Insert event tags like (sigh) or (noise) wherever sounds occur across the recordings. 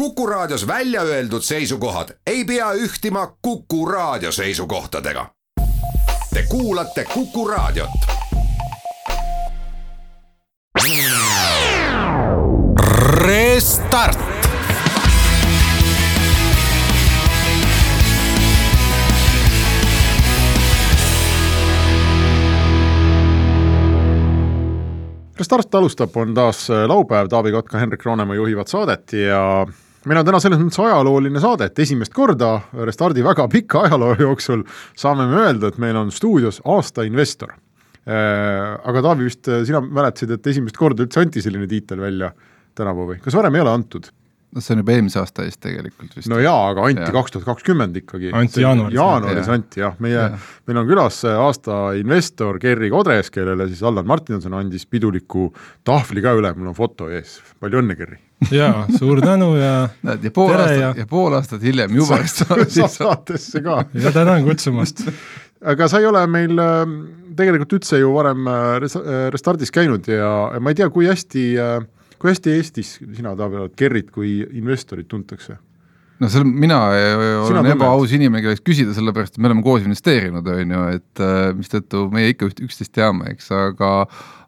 Kuku Raadios välja öeldud seisukohad ei pea ühtima Kuku Raadio seisukohtadega. Te kuulate Kuku Raadiot. Restart. Restart alustab, on taas laupäev, Taavi Kotka, Henrik Roonemaa juhivad saadet ja meil on täna selles mõttes ajalooline saade, et esimest korda Restardi väga pika ajaloo jooksul saame me öelda, et meil on stuudios aasta investor. Äh, aga Taavi, vist sina mäletasid, et esimest korda üldse anti selline tiitel välja tänavu või, kas varem ei ole antud? No see on juba eelmise aasta eest tegelikult vist. no jaa, aga anti kaks tuhat kakskümmend ikkagi. anti jaanuaris. jaanuaris ja. anti jah, meie, meil on külas aasta investor Gerri Kodres, kellele siis Allan Martinson andis piduliku tahvli ka üle, mul on foto ees, palju õnne, Gerri! jaa, suur tänu ja (laughs) näed, ja pool aastat ja... ja pool aastat hiljem juba (laughs) saatesse ka. ja tänan kutsumast (laughs) aga sa ei ole meil ähm, tegelikult üldse ju varem äh, äh, Restardis käinud ja ma ei tea, kui hästi äh, kui hästi Eestis sina, Taavi, oled Gerrit kui investorit tuntakse? no seal mina sina olen ebaaus inimene, kelleks küsida, sellepärast et me oleme koos investeerinud, on ju, et äh, mistõttu meie ikka üht, üksteist teame, eks, aga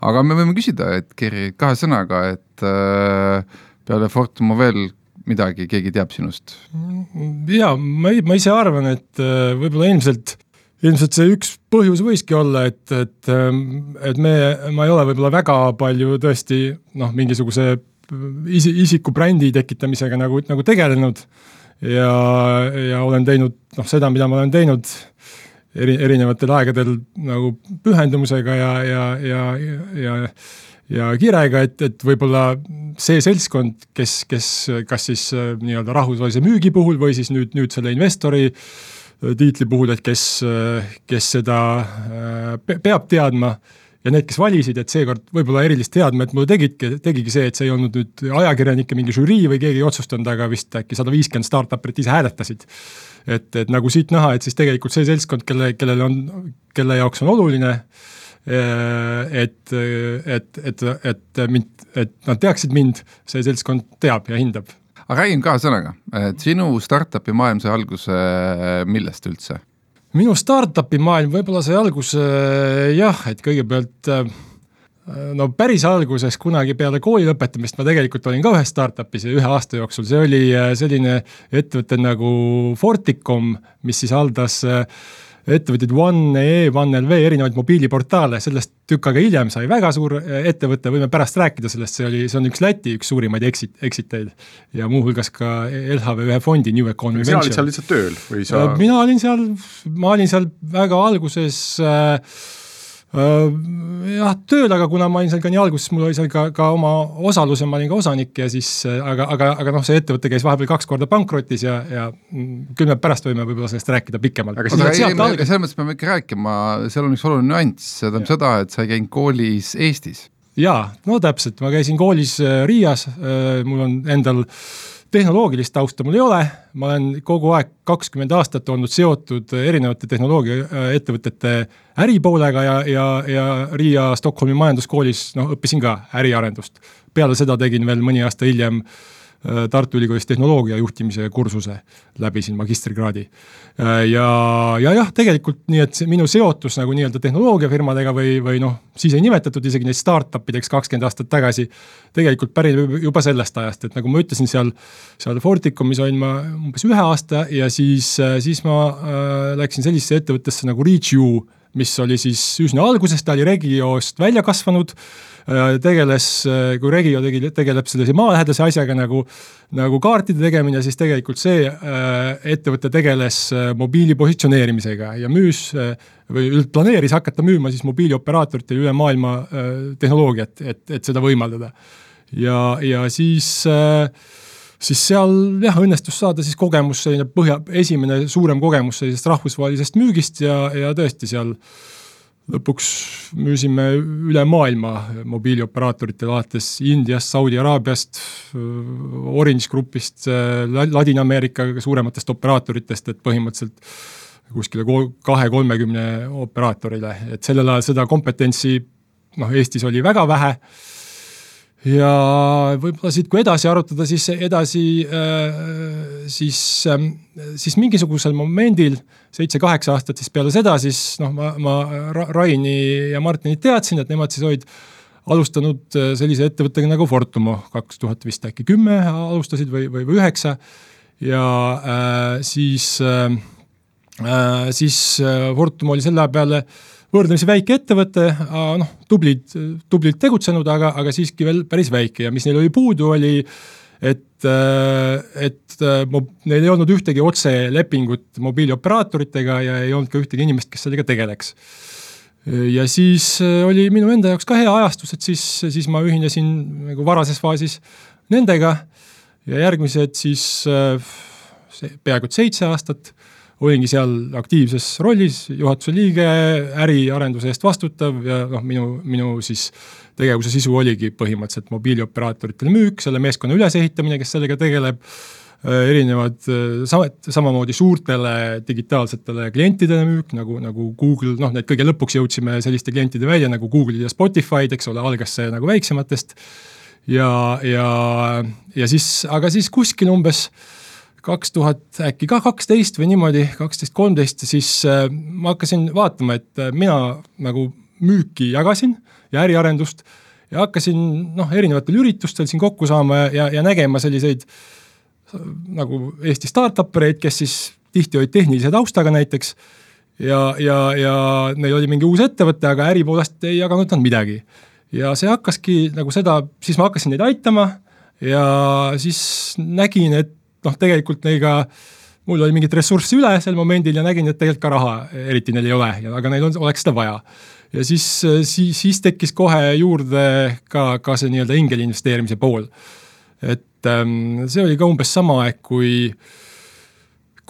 aga me võime küsida, et Gerri, kahe sõnaga, et äh, peale Fortumo veel midagi keegi teab sinust? jaa, ma, ma ise arvan, et võib-olla ilmselt ilmselt see üks põhjus võiski olla, et, et, ähm, et me, ma ei ole võib-olla väga palju tõesti noh, mingisuguse isi, isiku brändi tekitamisega nagu, nagu tegelenud ja, ja olen teinud noh, seda, mida ma olen teinud eri, erinevatel aegadel nagu pühendumusega ja, ja, ja, ja ja kirega, et, et võib-olla see seltskond, kes, kes kas siis äh, nii-öelda rahvusvahelise müügi puhul või siis nüüd, nüüd selle investori äh, tiitli puhul, et kes, kes seda äh, peab teadma ja need, kes valisid, et seekord võib-olla erilist teadmet mulle tegidki, tegigi see, et see ei olnud nüüd ajakirjanike mingi žürii või keegi ei otsustanud, aga vist äkki sada viiskümmend startup'it ise hääletasid. et, et nagu siit näha, et siis tegelikult see seltskond, kelle, kellele on, kelle jaoks on oluline, äh, et, et, et, et mind, et nad teaksid mind, see seltskond teab ja hindab aga räägime kahe sõnaga, et sinu startup'i maailm sai alguse millest üldse? minu startup'i maailm võib-olla sai alguse jah, et kõigepealt äh, no päris alguses kunagi peale kooli lõpetamist ma tegelikult olin ka ühes startup'is ja ühe aasta jooksul, see oli äh, selline ettevõte nagu Forticom, mis siis haldas äh, ettevõtjaid One.ee, OneLV, erinevaid mobiiliportaale, sellest tükk aega hiljem sai väga suur äh, ettevõte, võime pärast rääkida sellest, see oli, see on üks Läti üks suurimaid exit, exit eid. ja muuhulgas ka LHV ühe fondi New Economy sina olid seal lihtsalt tööl või sa? Äh, mina olin seal, ma olin seal väga alguses Äh, jah, tööl, aga kuna ma olin seal ka nii alguses, mul oli seal ka, ka oma osaluse, ma olin ka osanik ja siis äh, aga, aga, aga noh, see ettevõte käis vahepeal kaks korda pankrotis ja, ja küll me pärast võime võib-olla sellest rääkida pikemalt. aga selles mõttes peame ikka rääkima, seal on üks oluline nüanss, see tähendab seda, et sa ei käinud koolis Eestis. jaa, no täpselt, ma käisin koolis äh, Riias, mul on endal tehnoloogilist tausta mul ei ole, ma olen kogu aeg kakskümmend aastat olnud seotud erinevate tehnoloogiaettevõtete äripoolega ja, ja, ja Riia Stockholmi majanduskoolis noh, õppisin ka äriarendust. peale seda tegin veel mõni aasta hiljem äh, Äh, Tartu Ülikoolis tehnoloogia juhtimise kursuse, läbisin magistrikraadi. Äh, ja, ja jah, tegelikult nii, et see minu seotus nagu nii-öelda tehnoloogiafirmadega või, või noh, siis ei nimetatud isegi neid startup ideks kakskümmend aastat tagasi, tegelikult pärineb juba sellest ajast, et nagu ma ütlesin, seal, seal Forticumis olin ma umbes ühe aasta ja siis, siis ma äh, läksin sellisesse ettevõttesse nagu ReachU, mis oli siis üsna alguses, ta oli Regiost välja kasvanud Äh, tegeles, äh, kui Regio tegi, tegeleb sellise maalähedase asjaga nagu, nagu kaartide tegemine, siis tegelikult see äh, ettevõte tegeles mobiili positsioneerimisega ja müüs või planeeris hakata müüma siis mobiilioperaatoritele üle maailma tehnoloogiat, et, et seda võimaldada. ja, ja siis siis seal jah, õnnestus saada siis kogemus, selline põhja, esimene suurem kogemus sellisest rahvusvahelisest müügist ja, ja tõesti seal äh, lõpuks müüsime üle maailma mobiilioperaatoritele, alates Indiast, Saudi Araabiast, Orange Grupist, Ladina-Ameerika suurematest operaatoritest, et põhimõtteliselt kuskile kahe-kolmekümne operaatorile, et sellel ajal seda kompetentsi noh, Eestis oli väga vähe ja võib-olla siit, kui edasi arutada, siis edasi siis, ähm, siis mingisugusel momendil, seitse-kaheksa aastat siis peale seda, siis noh, ma, ma Raini ja Martinit teadsin, et nemad siis olid alustanud sellise ettevõttega nagu Fortumo, kaks tuhat vist äkki kümme alustasid või, või, või üheksa. Ja äh, siis äh,, siis Fortum oli selle peale äh, võrdlemisi väike ettevõte, noh, tublid, tublilt tegutsenud, aga, aga siiski veel päris väike ja mis neil oli puudu, oli et, et neil ei olnud ühtegi otselepingut mobiilioperaatoritega ja ei olnud ka ühtegi inimest, kes sellega tegeleks. ja siis oli minu enda jaoks ka hea ajastus, et siis, siis ma ühinesin nagu varases faasis nendega ja järgmised siis peaaegu et seitse aastat olingi seal aktiivses rollis, juhatuse liige, äriarenduse eest vastutav ja noh, minu, minu siis tegevuse sisu oligi põhimõtteliselt mobiilioperaatoritele müük, selle meeskonna ülesehitamine, kes sellega tegeleb, äh, erinevad äh, sama, samamoodi suurtele digitaalsetele klientidele müük, nagu, nagu Google, noh, need kõige lõpuks jõudsime selliste klientide välja nagu Google'id ja Spotify'd, eks ole, algas see nagu väiksematest. Ja, ja, ja siis, aga siis kuskil umbes äh, kaks tuhat äkki ka kaksteist või niimoodi, kaksteist, kolmteist, siis äh, ma hakkasin vaatama, et äh, mina nagu müüki jagasin ja äriarendust ja hakkasin noh, erinevatel üritustel siin kokku saama ja, ja nägema selliseid nagu Eesti startup ereid, kes siis tihti olid tehnilise taustaga näiteks ja, ja, ja neil oli mingi uus ettevõte, aga äri poolest ei jaganud nad midagi. ja see hakkaski nagu seda, siis ma hakkasin neid aitama ja siis nägin, et noh, tegelikult neil ka mul oli mingit ressurssi üle sel momendil ja nägin, et tegelikult ka raha eriti neil ei ole aga neil on, oleks seda vaja. ja siis, siis, siis tekkis kohe juurde ka, ka see nii-öelda ingeli investeerimise pool. et ähm, see oli ka umbes sama aeg, kui äh,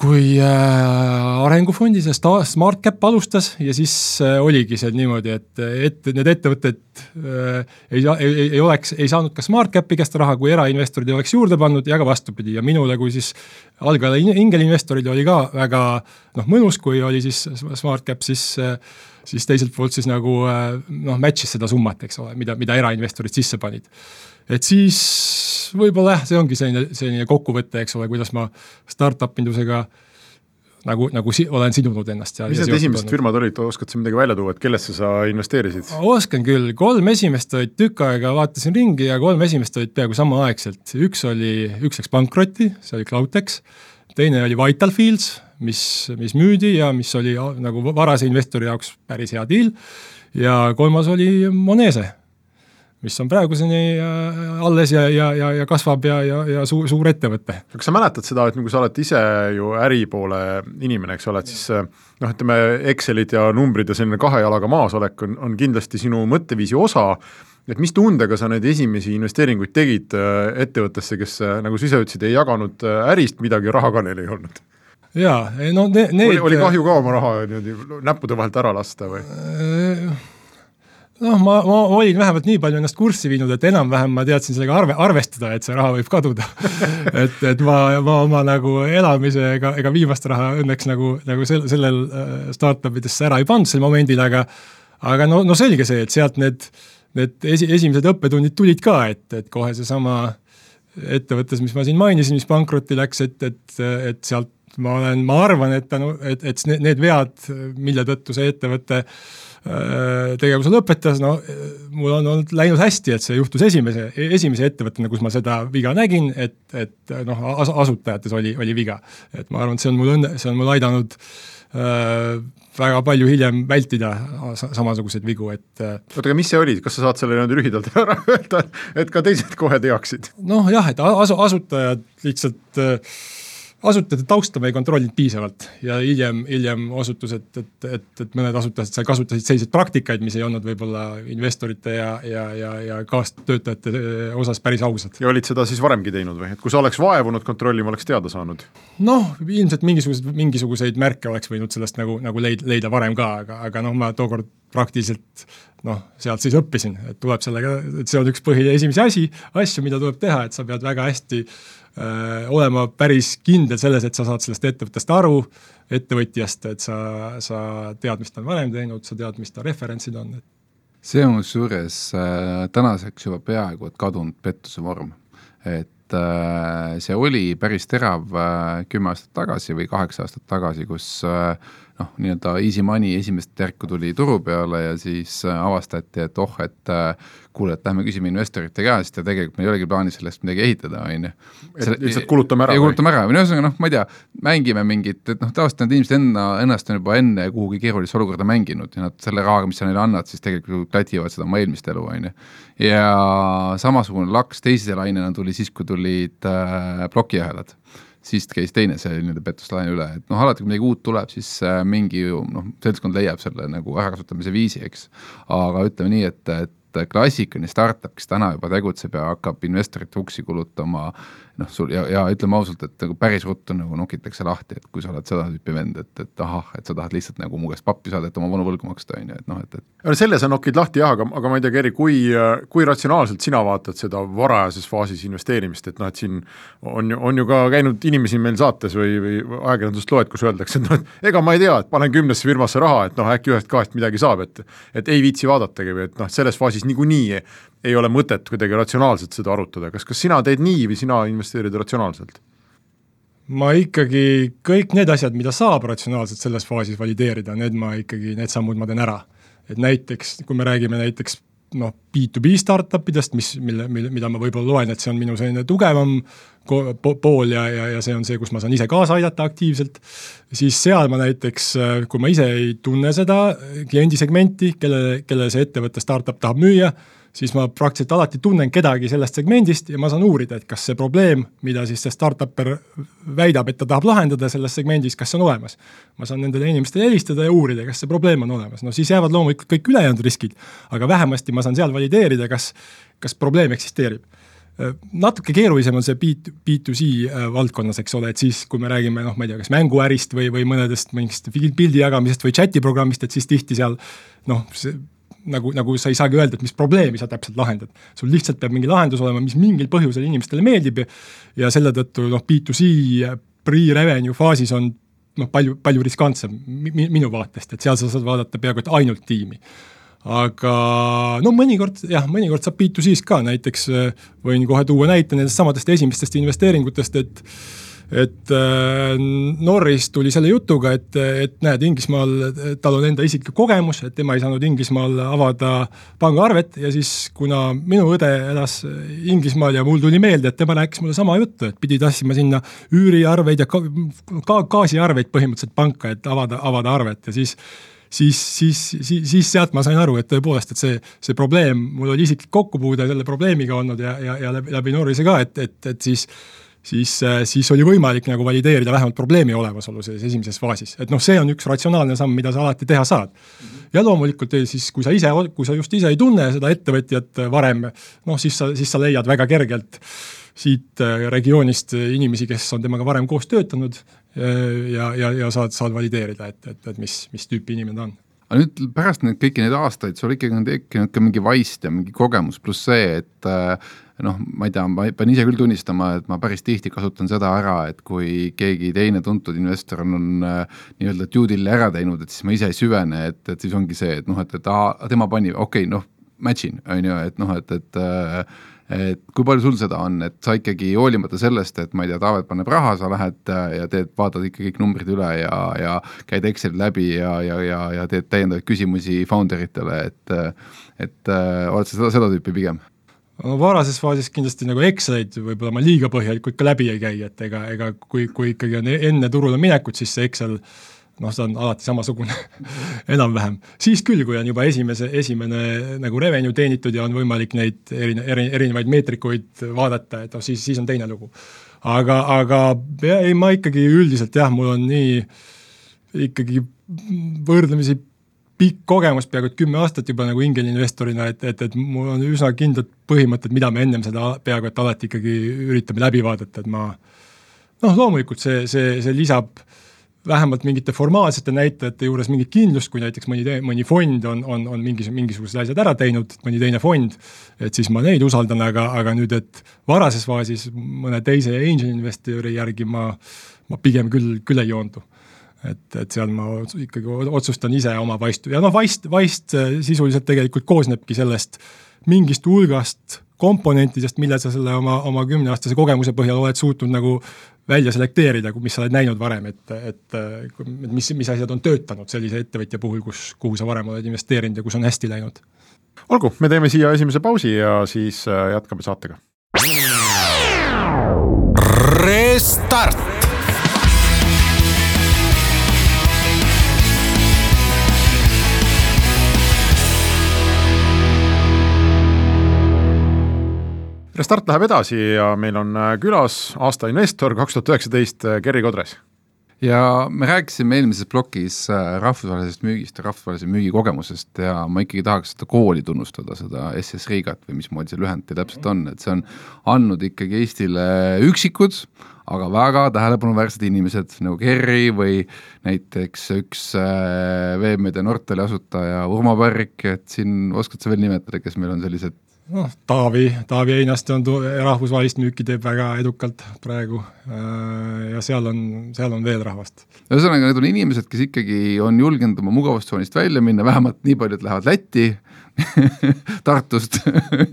kui äh, arengufondi see SmartCap alustas ja siis äh, oligi see niimoodi, et, et need ettevõtted äh, ei, ei, ei oleks, ei saanud ka SmartCapi käest raha, kui erainvestorid ei oleks juurde pannud ja ka vastupidi. Ja minule kui siis algajale ingelinvestorile oli ka väga noh, mõnus, kui oli siis SmartCap, siis siis teiselt poolt siis nagu noh, match'is seda summat, eks ole, mida, mida erainvestorid sisse panid. Et siis võib-olla jah, see ongi selline, selline kokkuvõte, eks ole, kuidas ma startup indusega nagu, nagu si olen sidunud ennast. mis need esimesed olnud. firmad olid, oskad sa midagi välja tuua, et kellesse sa investeerisid? oskan küll, kolm esimest olid tükk aega, vaatasin ringi ja kolm esimest olid peaaegu samaaegselt, üks oli, üks läks pankrotti, see oli Cloudtex, teine oli Vitalfields, mis, mis müüdi ja mis oli nagu varase investori jaoks päris hea deal, ja kolmas oli Monese mis on praeguseni äh, alles ja, ja, ja, ja kasvab ja, ja, ja suur, suur ettevõte. kas sa mäletad seda, et nagu sa oled ise ju äripoole inimene, eks ole, et siis äh, noh, ütleme Excelid ja numbrid ja selline kahe jalaga maas olek on, on kindlasti sinu mõtteviisi osa, et mis tundega sa neid esimesi investeeringuid tegid äh, ettevõttesse, kes nagu sa ise ütlesid, ei jaganud ärist midagi, raha ka neil ei olnud? jaa, no ne, need oli, oli kahju ka oma raha niimoodi näppude vahelt ära lasta või? Noh, ma, ma olin vähemalt nii palju ennast kurssi viinud, et enam-vähem ma teadsin sellega arve, arvestada, et see raha võib kaduda. (laughs) Et, et ma, ma oma nagu elamise ega, ega viimast raha õnneks nagu, nagu sel, sellel äh, startup idesse ära ei pannud sel momendil, aga aga no, no selge see, et sealt need, need esi, esimesed õppetunnid tulid ka, et, et kohe seesama ettevõttes, mis ma siin mainisin, mis pankrotti läks, et, et, et sealt ma olen, ma arvan, et tänu, et, et need vead, mille tõttu see ettevõte äh, Äh, tegevuse lõpetas, no mul on olnud läinud hästi, et see juhtus esimese, esimese ettevõttena, kus ma seda viga nägin, et, et noh as, asutajates oli, oli viga. et ma arvan, et see on mul õnne, see on mul aidanud äh, väga palju hiljem vältida samasuguseid vigu, et äh, oota, aga mis see oli, kas sa saad selle niimoodi lühidalt (laughs) ära öelda, et ka teised kohe teaksid? noh jah, et asu-, asutajad lihtsalt äh, asutajate tausta me ei kontrollinud piisavalt ja hiljem, hiljem osutus, et, et, et, et mõned asutajad seal kasutasid selliseid praktikaid, mis ei olnud võib-olla investorite ja, ja, ja, ja kaastöötajate eh, osas päris ausad. ja olid seda siis varemgi teinud või, et kui sa oleks vaevunud kontrollima, oleks teada saanud? noh, ilmselt mingisugused, mingisuguseid märke oleks võinud sellest nagu, nagu leid-, leida varem ka, aga, aga noh, ma tookord praktiliselt noh, sealt siis õppisin, et tuleb sellega, et see on üks põhi, esimesi asi, asju, mida tuleb teha, et sa pead väga hästi Äh, olema päris kindel selles, et sa saad sellest ettevõttest aru, ettevõtjast, et sa, sa tead, mis ta on varem teinud, sa tead, mis ta referentsid on, see on kusjuures äh, tänaseks juba peaaegu et kadunud pettuse vorm, et äh, see oli päris terav äh, kümme aastat tagasi või kaheksa aastat tagasi, kus äh, noh, nii-öelda easy money esimest järku tuli turu peale ja siis äh, avastati, et oh, et äh, kuule, et lähme küsime investorite käest ja tegelikult meil ei olegi plaanis sellest midagi ehitada, on ju. lihtsalt kulutame ära. kulutame ära või ühesõnaga noh, ma ei tea, mängime mingit, et noh, tavaliselt need inimesed enna, ennast on juba enne kuhugi keerulisse olukorda mänginud ja nad selle rahaga, mis sa neile annad, siis tegelikult klativad seda oma eelmist elu, on ju. ja samasugune laks teise lainena tuli siis, kui tulid äh, plokiahelad siis käis teine see nii-öelda pettuslaine üle, et noh, alati kui midagi uut tuleb, siis äh, mingi noh, seltskond leiab selle nagu ärakasutamise viisi, eks. aga ütleme nii, et, et klassikaline startup, kes täna juba tegutseb ja hakkab investorite uksi kulutama noh, sul ja, ja ütleme ausalt, et nagu päris ruttu nagu nokitakse lahti, et kui sa oled seda tüüpi vend, et, et ahah, et sa tahad lihtsalt nagu mu käest pappi saada, et oma vanu võlgu maksta, on ju, et noh, et, et. selle sa nokid lahti jah, aga, aga ma ei tea, Geri, kui, kui ratsionaalselt sina vaatad seda varajases faasis investeerimist, et noh, et siin on ju, on ju ka käinud inimesi meil saates või, või ajakirjandust loed, kus öeldakse, et noh, et ega ma ei tea, et panen kümnesse firmasse raha, et noh, äkki ühest-kahest midagi saab, et et ei viitsi vaadatagi või et noh, selles faasis niikuinii ei ole mõtet kuidagi ratsionaalselt seda arutada, kas, kas sina teed nii või sina investeerid ratsionaalselt? ma ikkagi, kõik need asjad, mida saab ratsionaalselt selles faasis valideerida, need ma ikkagi, need sammud ma teen ära. et näiteks, kui me räägime näiteks noh, B2B startup idest, mis, mille, mille, mida ma võib-olla loen, et see on minu selline tugevam pool ja, ja, ja see on see, kus ma saan ise kaasa aidata aktiivselt, siis seal ma näiteks, kui ma ise ei tunne seda kliendisegmenti, kelle, kelle see ettevõte, startup tahab müüa, siis ma praktiliselt alati tunnen kedagi sellest segmendist ja ma saan uurida, et kas see probleem, mida siis see startup'er väidab, et ta tahab lahendada selles segmendis, kas see on olemas. ma saan nendele inimestele helistada ja uurida, kas see probleem on olemas, no siis jäävad loomulikult kõik ülejäänud riskid, aga vähemasti ma saan seal valideerida, kas, kas probleem eksisteerib natuke keerulisem on see B2, B2C äh, valdkonnas, eks ole, et siis, kui me räägime noh, ma ei tea, kas mänguärist või, või mõnedest mingist pildi jagamisest või chati programmist, et siis tihti seal noh, nagu, nagu sa ei saagi öelda, et mis probleemi sa täpselt lahendad. sul lihtsalt peab mingi lahendus olema, mis mingil põhjusel inimestele meeldib ja, ja selle tõttu noh, B2C pre-revenue faasis on noh, palju, palju riskantsem minu vaatest, et seal sa saad vaadata peaaegu et ainult tiimi. aga no mõnikord jah, mõnikord saab B2C-s ka, näiteks võin kohe tuua näite nendest samadest esimestest investeeringutest, et et äh, Norris tuli selle jutuga, et, et näed, Inglismaal tal on enda isiklik kogemus, et tema ei saanud Inglismaal avada pangaarvet ja siis, kuna minu õde elas Inglismaal ja mul tuli meelde, et tema rääkis mulle sama juttu, et pidi tassima sinna üüriarveid ja ka, ka gaasiarveid põhimõtteliselt panka, et avada, avada arvet ja siis siis, siis, siis, siis sealt ma sain aru, et tõepoolest, et see, see probleem, mul oli isiklik kokkupuude selle probleemiga olnud ja, ja, ja läbi, läbi Norrise ka, et, et, et siis siis, äh, siis oli võimalik nagu valideerida vähemalt probleemi olemasolu selles esimeses faasis, et noh, see on üks ratsionaalne samm, mida sa alati teha saad. ja loomulikult eh, siis, kui sa ise, kui sa just ise ei tunne seda ettevõtjat varem, noh siis sa, siis sa leiad väga kergelt siit äh, regioonist inimesi, kes on temaga varem koos töötanud ja, ja, ja saad, saad valideerida, et, et, et mis, mis tüüpi inimene ta on. Aga nüüd pärast neid kõiki neid aastaid sul ikkagi on tekkinud ka mingi vaist ja mingi kogemus, pluss see, et äh, noh, ma ei tea, ma pean ise küll tunnistama, et ma päris tihti kasutan seda ära, et kui keegi teine tuntud investor on, on äh, nii-öelda due deal'i ära teinud, et siis ma ise ei süvene, et, et siis ongi see, et noh, et, et aa, tema pani, okei okay,, noh, match in, on ju, et noh, et, et äh, et kui palju sul seda on, et sa ikkagi hoolimata sellest, et ma ei tea, Taavet paneb raha, sa lähed äh, ja teed, vaatad ikka kõik numbrid üle ja, ja käid Exceli läbi ja, ja, ja, ja teed täiendavaid küsimusi founder itele, et et äh, oled sa seda, seda tüüpi pigem? Varases faasis kindlasti nagu Excelid võib-olla ma liiga põhjalikult ka läbi ei käi, et ega, ega kui, kui ikkagi on enne turule minekut, siis see Excel noh, see on alati samasugune (laughs) enam-vähem. siis küll, kui on juba esimese, esimene nagu revenue teenitud ja on võimalik neid erine-, eri, erinevaid meetrikuid vaadata, et noh, siis, siis on teine lugu. aga, aga ei, ma ikkagi üldiselt jah, mul on nii ikkagi võrdlemisi pikk kogemus, peaaegu et kümme aastat juba nagu ingelinvestorina, et, et, et mul on üsna kindlad põhimõtted, mida me ennem seda peaaegu et alati ikkagi üritame läbi vaadata, et ma noh, loomulikult see, see, see lisab vähemalt mingite formaalsete näitajate juures mingit kindlust, kui näiteks mõni, mõni fond on, on, on mingis, mingisugused asjad ära teinud, mõni teine fond, et siis ma neid usaldan, aga, aga nüüd, et varases faasis mõne teise angel investori järgi ma, ma pigem küll, küll ei joondu et, et seal ma ikkagi otsustan ise oma vaistu ja noh, vaist, vaist sisuliselt tegelikult koosnebki sellest mingist hulgast komponentidest, mille sa selle oma, oma kümneaastase kogemuse põhjal oled suutnud nagu välja selekteerida, mis sa oled näinud varem, et, et, et mis, mis asjad on töötanud sellise ettevõtja puhul, kus, kuhu sa varem oled investeerinud ja kus on hästi läinud. olgu, me teeme siia esimese pausi ja siis äh, jätkame saatega. Restart Restart läheb edasi ja meil on äh, külas aasta investor kaks tuhat üheksateist, äh, Gerri Kodres. ja me rääkisime eelmises plokis äh, rahvusvahelisest müügist ja rahvusvahelise müügikogemusest ja ma ikkagi tahaks seda kooli tunnustada, seda SS Riigat või mismoodi see lühend teil täpselt on, et see on andnud ikkagi Eestile üksikud, aga väga tähelepanuväärsed inimesed nagu Gerri või näiteks üks Veemeedia Nortali asutaja Urmo Pärrik, et siin oskad sa veel nimetada, kes meil on sellised noh, Taavi, Taavi Einaste on, rahvusvahelist müüki teeb väga edukalt praegu äh, ja seal on, seal on veel rahvast. ühesõnaga, need on inimesed, kes ikkagi on julgenud oma mugavustsoonist välja minna, vähemalt nii palju, et lähevad Lätti (laughs) Tartust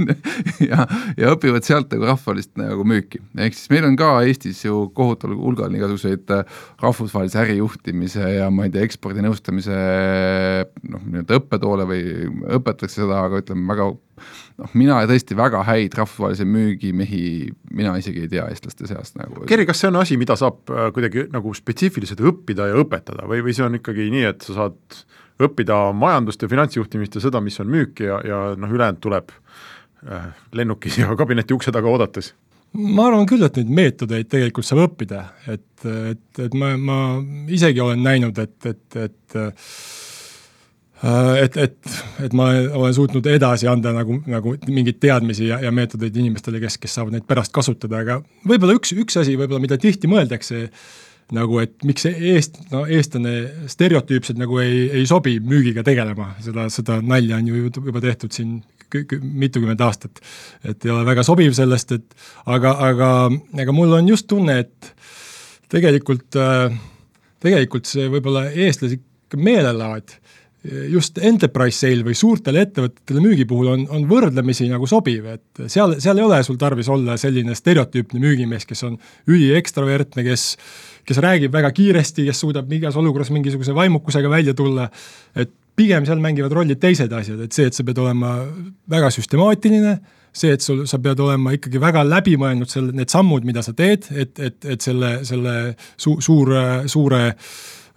(laughs) ja, ja õpivad sealt nagu rahvusvahelist nagu müüki. ehk siis meil on ka Eestis ju kohutaval hulgal igasuguseid äh, rahvusvahelise ärijuhtimise ja ma ei tea, ekspordinõustamise noh, nii-öelda õppetoole või õpetatakse seda, aga ütleme väga noh, mina tõesti väga häid rahvusvahelise müügimehi, mina isegi ei tea eestlaste seast nagu. Kerri, kas see on asi, mida saab äh, kuidagi nagu spetsiifiliselt õppida ja õpetada või, või see on ikkagi nii, et sa saad õppida majandust ja finantsjuhtimist ja seda, mis on müük ja, ja noh, ülejäänud tuleb äh, lennukis ja (laughs) kabineti ukse taga oodates? ma arvan küll, et neid meetodeid tegelikult saab õppida, et, et, et ma, ma isegi olen näinud, et, et, et Äh, et, et, et ma olen suutnud edasi anda nagu, nagu mingeid teadmisi ja, ja meetodeid inimestele, kes, kes saavad neid pärast kasutada, aga võib-olla üks, üks asi võib-olla, mida tihti mõeldakse, nagu et miks eest, no eestlane stereotüüpselt nagu ei, ei sobi müügiga tegelema, seda, seda nalja on ju juba tehtud siin mitukümmend aastat. et ei ole väga sobiv sellest, et aga, aga, aga mul on just tunne, et tegelikult, äh, tegelikult see võib-olla eestlase meelelaad just enterprise sale või suurtele ettevõtetele müügi puhul on, on võrdlemisi nagu sobiv, et seal, seal ei ole sul tarvis olla selline stereotüüpne müügimees, kes on üliekstravertne, kes kes räägib väga kiiresti, kes suudab igas olukorras mingisuguse vaimukusega välja tulla, et pigem seal mängivad rolli teised asjad, et see, et sa pead olema väga süstemaatiline, see, et sul, sa pead olema ikkagi väga läbimõelnud selle, need sammud, mida sa teed, et, et, et selle, selle su, suur, suure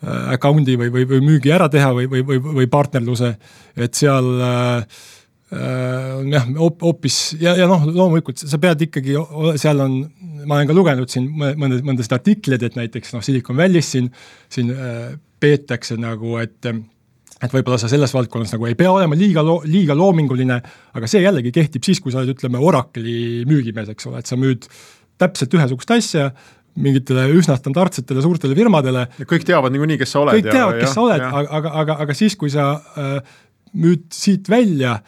Äh, account'i või, või, või müügi ära teha või, või, või, või partnerluse, et seal äh, on jah, hoopis ja, ja noh, loomulikult sa pead ikkagi, seal on, ma olen ka lugenud siin mõnda, mõndasid artikleid, et näiteks noh, Silicon Valley's siin, siin äh, peetakse nagu, et et võib-olla sa selles valdkonnas nagu ei pea olema liiga loo-, liiga loominguline, aga see jällegi kehtib siis, kui sa oled, ütleme, Oracle'i müügimees, eks ole, et sa müüd täpselt ühesugust asja, mingitele üsna standardsetele suurtele firmadele. kõik teavad niikuinii, kes sa oled. kõik teavad, kes sa oled, aga, aga, aga, aga siis, kui sa äh, müüd siit välja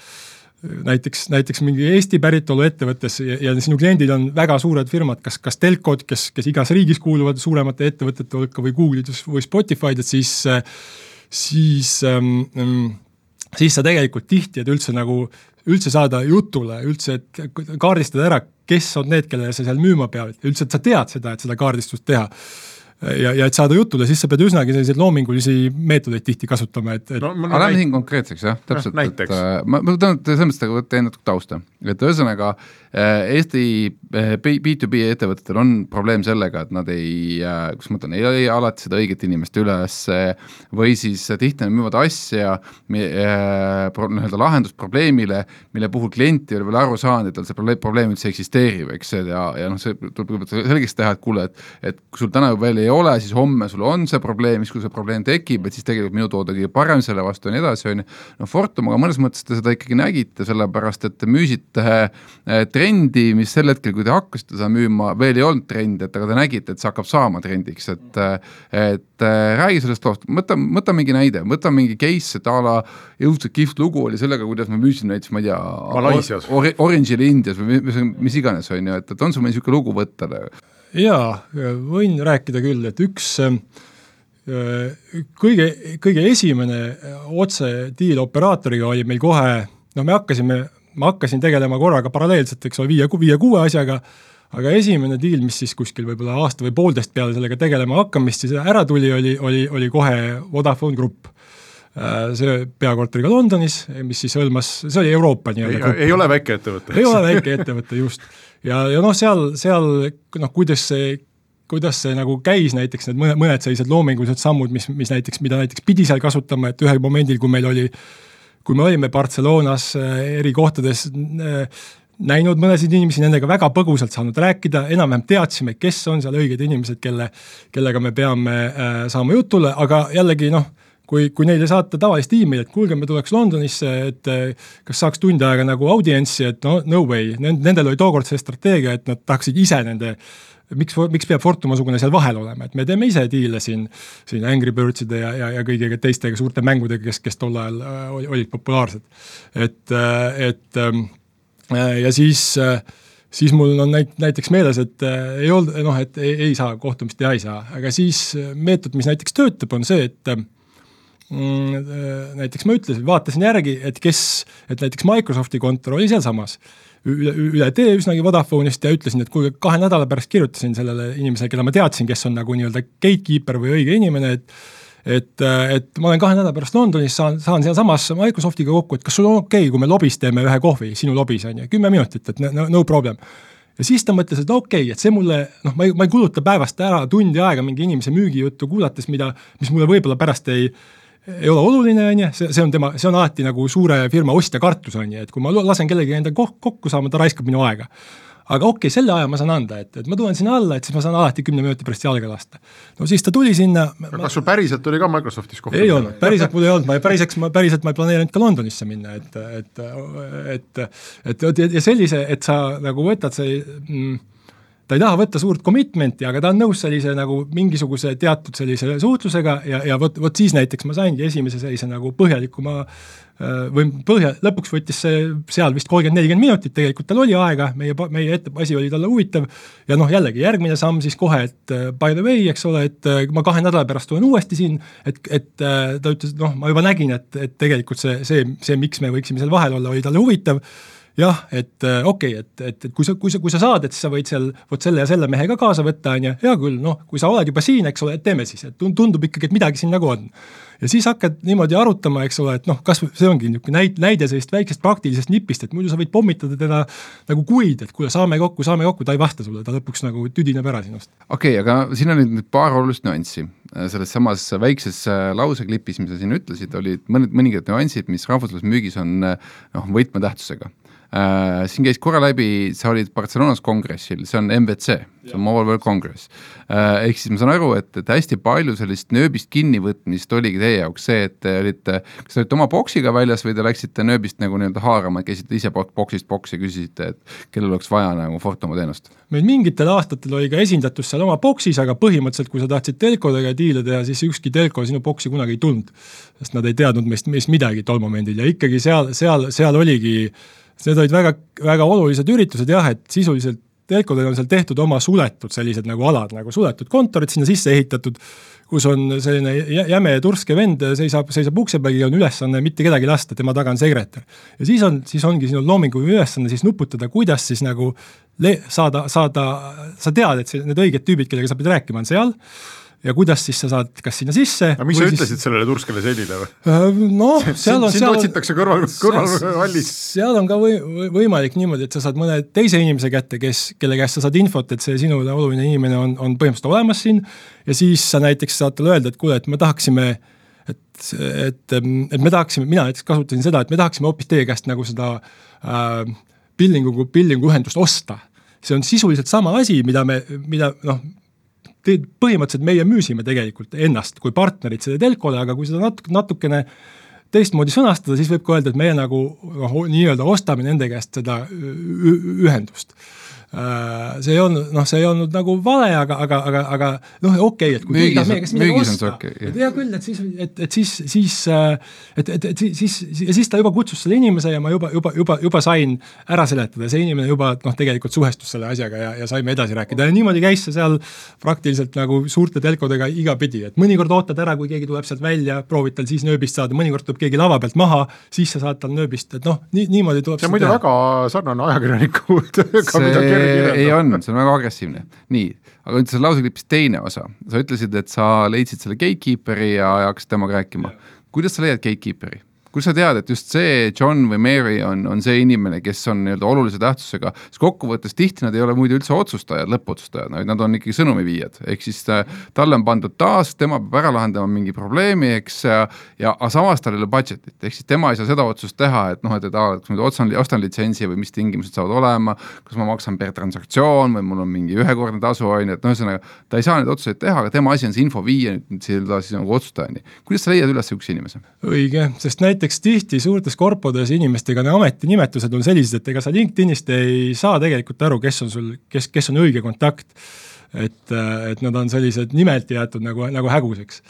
näiteks, näiteks mingi Eesti päritolu ettevõttes ja, ja sinu kliendid on väga suured firmad, kas, kas telkod, kes, kes igas riigis kuuluvad suuremate ettevõtete hulka või Google'id või Spotify'd, et siis, siis ähm, siis sa tegelikult tihti, et üldse nagu, üldse saada jutule, üldse, kaardistada ära, kes on need, kellele sa seal müüma pead, üldse, et sa tead seda, et seda kaardistust teha ja, ja et saada jutule, siis sa pead üsnagi selliseid loomingulisi meetodeid tihti kasutama, et, et no, aga lähme siin konkreetseks jah, täpselt, et äh, ma, ma tahan selles mõttes nagu teen natuke tausta, et ühesõnaga äh, Eesti äh, B2B ettevõtetel on probleem sellega, et nad ei äh,, kuidas ma ütlen, ei leia alati seda õiget inimest üles või siis tihti nad müüvad asja äh, nii-öelda lahendust probleemile, mille puhul klient ei ole veel aru saanud, et tal see probleem üldse eksisteerib, eks, ja, ja noh, see tuleb kõigepealt selgeks teha, et kuule, et et kui sul täna veel ei ole, siis homme sul on see probleem, siis kui see probleem tekib, et siis tegelikult minu toode kõige parem selle vastu ja nii edasi, on ju. no Fortumaga mõnes mõttes te seda ikkagi nägite, sellepärast et te müüsite äh, trendi, mis sel hetkel, kui te hakkasite seda müüma, veel ei olnud trend, et aga te nägite, et see hakkab saama trendiks, et et äh, räägi sellest loost, võta, võta mingi näide, võta mingi case, et a la õudselt kihvt lugu oli sellega, kuidas ma müüsin näiteks, ma ei tea, Malaisias or, Orange'ile Indias või mis, mis iganes, on ju, et, et on sul mõni niisugune lugu võtta? Jaa, võin rääkida küll, et üks, kõige, kõige esimene otsediil operaatoriga oli meil kohe, no me hakkasime, ma hakkasin tegelema korraga paralleelselt, eks ole, viie, viie-kuue asjaga, aga esimene diil, mis siis kuskil võib-olla aasta või poolteist peale sellega tegelema hakkamist siis ära tuli, oli, oli, oli kohe Vodafone Grupp see peakorteriga Londonis, mis siis hõlmas, see oli Euroopa nii-öelda. ei ole väikeettevõte. ei ole väikeettevõte, just. Ja, ja noh, seal, seal noh, kuidas see kuidas see nagu käis näiteks need mõned, mõned sellised loomingulised sammud, mis, mis näiteks, mida näiteks pidi seal kasutama, et ühel momendil, kui meil oli, kui me olime Barcelonas äh, eri kohtades äh, näinud mõnesid inimesi, nendega väga põgusalt saanud rääkida, enam-vähem teadsime, kes on seal õiged inimesed, kelle, kellega me peame äh, saama jutule, aga jällegi noh, kui, kui neile saata tavalist emaili, et kuulge, me tuleks Londonisse, et kas saaks tund aega nagu audientsi, et no no way, nendel oli tookord see strateegia, et nad tahaksid ise nende miks, miks peab Fortuma-sugune seal vahel olema, et me teeme ise diile siin, siin Angry Birdside ja, ja, ja kõigiga teistega suurte mängudega, kes, kes tol ajal äh, olid populaarsed. et, äh, et ja siis siis mul on näit-, näiteks meeles, et ei olnud, noh, et ei, ei saa, kohtumist teha ei saa, aga siis meetod, mis näiteks töötab, on see, et näiteks ma ütlesin, vaatasin järgi, et kes, et näiteks Microsofti kontor oli sealsamas. Üle, üle tee üsnagi Vodafone'ist ja ütlesin, et kuulge, kahe nädala pärast kirjutasin sellele inimesele, kelle ma teadsin, kes on nagu nii-öelda gatekeeper või õige inimene, et et, et ma olen kahe nädala pärast Londonis, saan, saan sealsamas Microsoftiga kokku, et kas sul on okei okay,, kui me lobis teeme ühe kohvi, sinu lobis on ju, kümme minutit, et no, no problem. Ja siis ta mõtles, et okei okay,, et see mulle, noh, ma ei, ma ei kuluta päevast ära tundi aega mingi inimese müügijuttu kuulates, mida, mis mulle võib-olla pärast ei, ei ole oluline, on ju, see, see on tema, see on alati nagu suure firma ostja kartus, on ju, et kui ma lasen kellegi enda kokku saama, ta raiskab minu aega. aga okei okay,, selle aja ma saan anda, et, et ma tulen sinna alla, et siis ma saan alati kümne minuti pärast jalga lasta. no siis ta tuli sinna aga ma... kas sul päriselt oli ka Microsoftis kohta? ei olnud, päriselt mul ei olnud, ma päriseks, ma päriselt ma ei planeerinud ka Londonisse minna, et, et, et, et, et ja sellise, et sa nagu võtad see mm, ta ei taha võtta suurt commitment'i, aga ta on nõus sellise nagu mingisuguse teatud sellise suhtlusega ja, ja vot, vot siis näiteks ma saingi esimese sellise nagu põhjalikuma äh, või põhja, lõpuks võttis see seal vist kolmkümmend, nelikümmend minutit, tegelikult tal oli aega, meie, meie ette, asi oli talle huvitav ja noh, jällegi järgmine samm siis kohe, et äh, by the way, eks ole, et äh, ma kahe nädala pärast tulen uuesti siin, et, et ta ütles, et noh, ma juba nägin, et, et tegelikult see, see, see, miks me võiksime seal vahel olla, oli talle huvitav jah, et äh, okei okay,, et, et, et kui sa, kui sa, kui sa saad, et siis sa võid seal vot selle ja selle mehe ka kaasa võtta, on ju, hea küll, noh, kui sa oled juba siin, eks ole, et teeme siis, et tundub ikkagi, et midagi siin nagu on. ja siis hakkad niimoodi arutama, eks ole, et noh, kas see ongi niisugune näit-, näide sellisest väiksest praktilisest nipist, et muidu sa võid pommitada teda nagu kuid, et kuule, saame kokku, saame kokku, ta ei vasta sulle, ta lõpuks nagu tüdineb ära sinust. okei okay,, aga siin on nüüd paar olulist nüanssi. selles samas väikses äh, lauseklipis, mis sa siin ütlesid, olid mõned, mõningad nüansid, mis rahvusvahelises müügis on noh, võtmetähtsusega äh,. siin käis korra läbi, sa olid Barcelonas kongressil, see on MWC, see on Mobile World Congress äh,. ehk siis ma saan aru, et, et hästi palju sellist nööbist kinnivõtmist oligi teie jaoks see, et te olite, kas te olite oma boksiga väljas või te läksite nööbist nagu nii-öelda haarama, käisite ise boksist boksi, küsisite, et kellel oleks vaja nagu Fortuma teenust? meil mingitel aastatel oli ka esindatus seal oma boksis, aga põhimõtteliselt, kui sa tahtsid telkodega diile teha, siis ükski telko sinu boksi kunagi ei tulnud. sest nad ei teadnud meist, meist midagi tol momendil ja ikkagi seal, seal, seal oligi äh, need olid väga, väga olulised üritused jah, et sisuliselt telkodel on seal tehtud oma suletud sellised nagu alad, nagu suletud kontorid sinna sisse ehitatud, kus on selline jäme turske vend, seisab, seisab ukse peal ja on ülesanne mitte kedagi lasta, tema taga on sekretär. ja siis on, siis ongi sinu loominguline ülesanne siis nuputada, kuidas siis nagu le-, saada, saada, sa tead, et see, need õiged tüübid, kellega sa pead rääkima, on seal ja kuidas siis sa saad kas sinna sisse aga miks sa siis... ütlesid sellele turskele sellile või? Noh, (laughs) seal on sind otsitakse kõrval, kõrvalhallis. seal on ka või, võimalik niimoodi, et sa saad mõne teise inimese kätte, kes, kelle käest sa saad infot, et see sinule oluline inimene on, on põhimõtteliselt olemas siin ja siis sa näiteks saad talle öelda, et kuule, et me tahaksime et, et, et me tahaksime, mina näiteks kasutasin seda, et me tahaksime hoopis teie käest nagu seda äh, billingu, billingu ühendust osta. see on sisuliselt sama asi, mida me, mida noh, põhimõtteliselt meie müüsime tegelikult ennast kui partnerit selle telkole, aga kui seda natuke, natukene teistmoodi sõnastada, siis võib ka öelda, et meie nagu noh, nii-öelda ostame nende käest seda ühendust. Äh, see ei olnud, noh, see ei olnud nagu vale, aga, aga, aga, aga noh, okei okay,, et kui keegi tahab meie käest midagi osta, okay, hea küll, et siis, et, et siis, siis äh, et, et, et siis, ja siis ta juba kutsus selle inimese ja ma juba, juba, juba, juba sain ära seletada, see inimene juba noh, tegelikult suhestus selle asjaga ja, ja saime edasi rääkida. Ja niimoodi käis see seal praktiliselt nagu suurte telkodega igapidi, et mõnikord ootad ära, kui keegi tuleb sealt välja, proovid tal siis nööbist saada, mõnikord tuleb keegi lava pealt maha, siis sa saad tal nööbist, et noh, nii, niimoodi tuleb see on muidu väga sarnane ajakirjaniku (laughs) tööga, mida ei on, see on väga agressiivne. nii, aga nüüd selle lauseklippis teine osa, sa ütlesid, et sa leidsid selle gatekeeper'i ja hakkasid temaga rääkima. kuidas sa leiad gatekeeper'i? Kus sa tead, et just see John või Mary on, on see inimene, kes on nii-öelda olulise tähtsusega, sest kokkuvõttes tihti nad ei ole muidu üldse otsustajad, lõppotsustajad, vaid nad on ikkagi sõnumiviijad, ehk siis äh, talle on pandud task, tema peab ära lahendama mingi probleemi, eks, ja aga samas tal ei ole budget'it, ehk siis tema ei saa seda otsust teha, et noh, et, et aa, kas ma otsan, ostan litsentsi või mis tingimused saavad olema, kas ma maksan per transaktsioon või mul on mingi ühekordne tasu, on ju, et noh, ühesõnaga ta ei saa neid otsuseid teha, aga tema asi on see info viia nüüd siis nagu otsustajani. kuidas sa leiad üles niisuguse inimese? õige, sest näiteks näiteks tihti suurtes korpodes inimestega need ametinimetused on sellised, et ega sa LinkedInist ei saa tegelikult aru, kes on sul, kes, kes on õige kontakt. et, et nad on sellised nimelt jäetud nagu, nagu häguseks.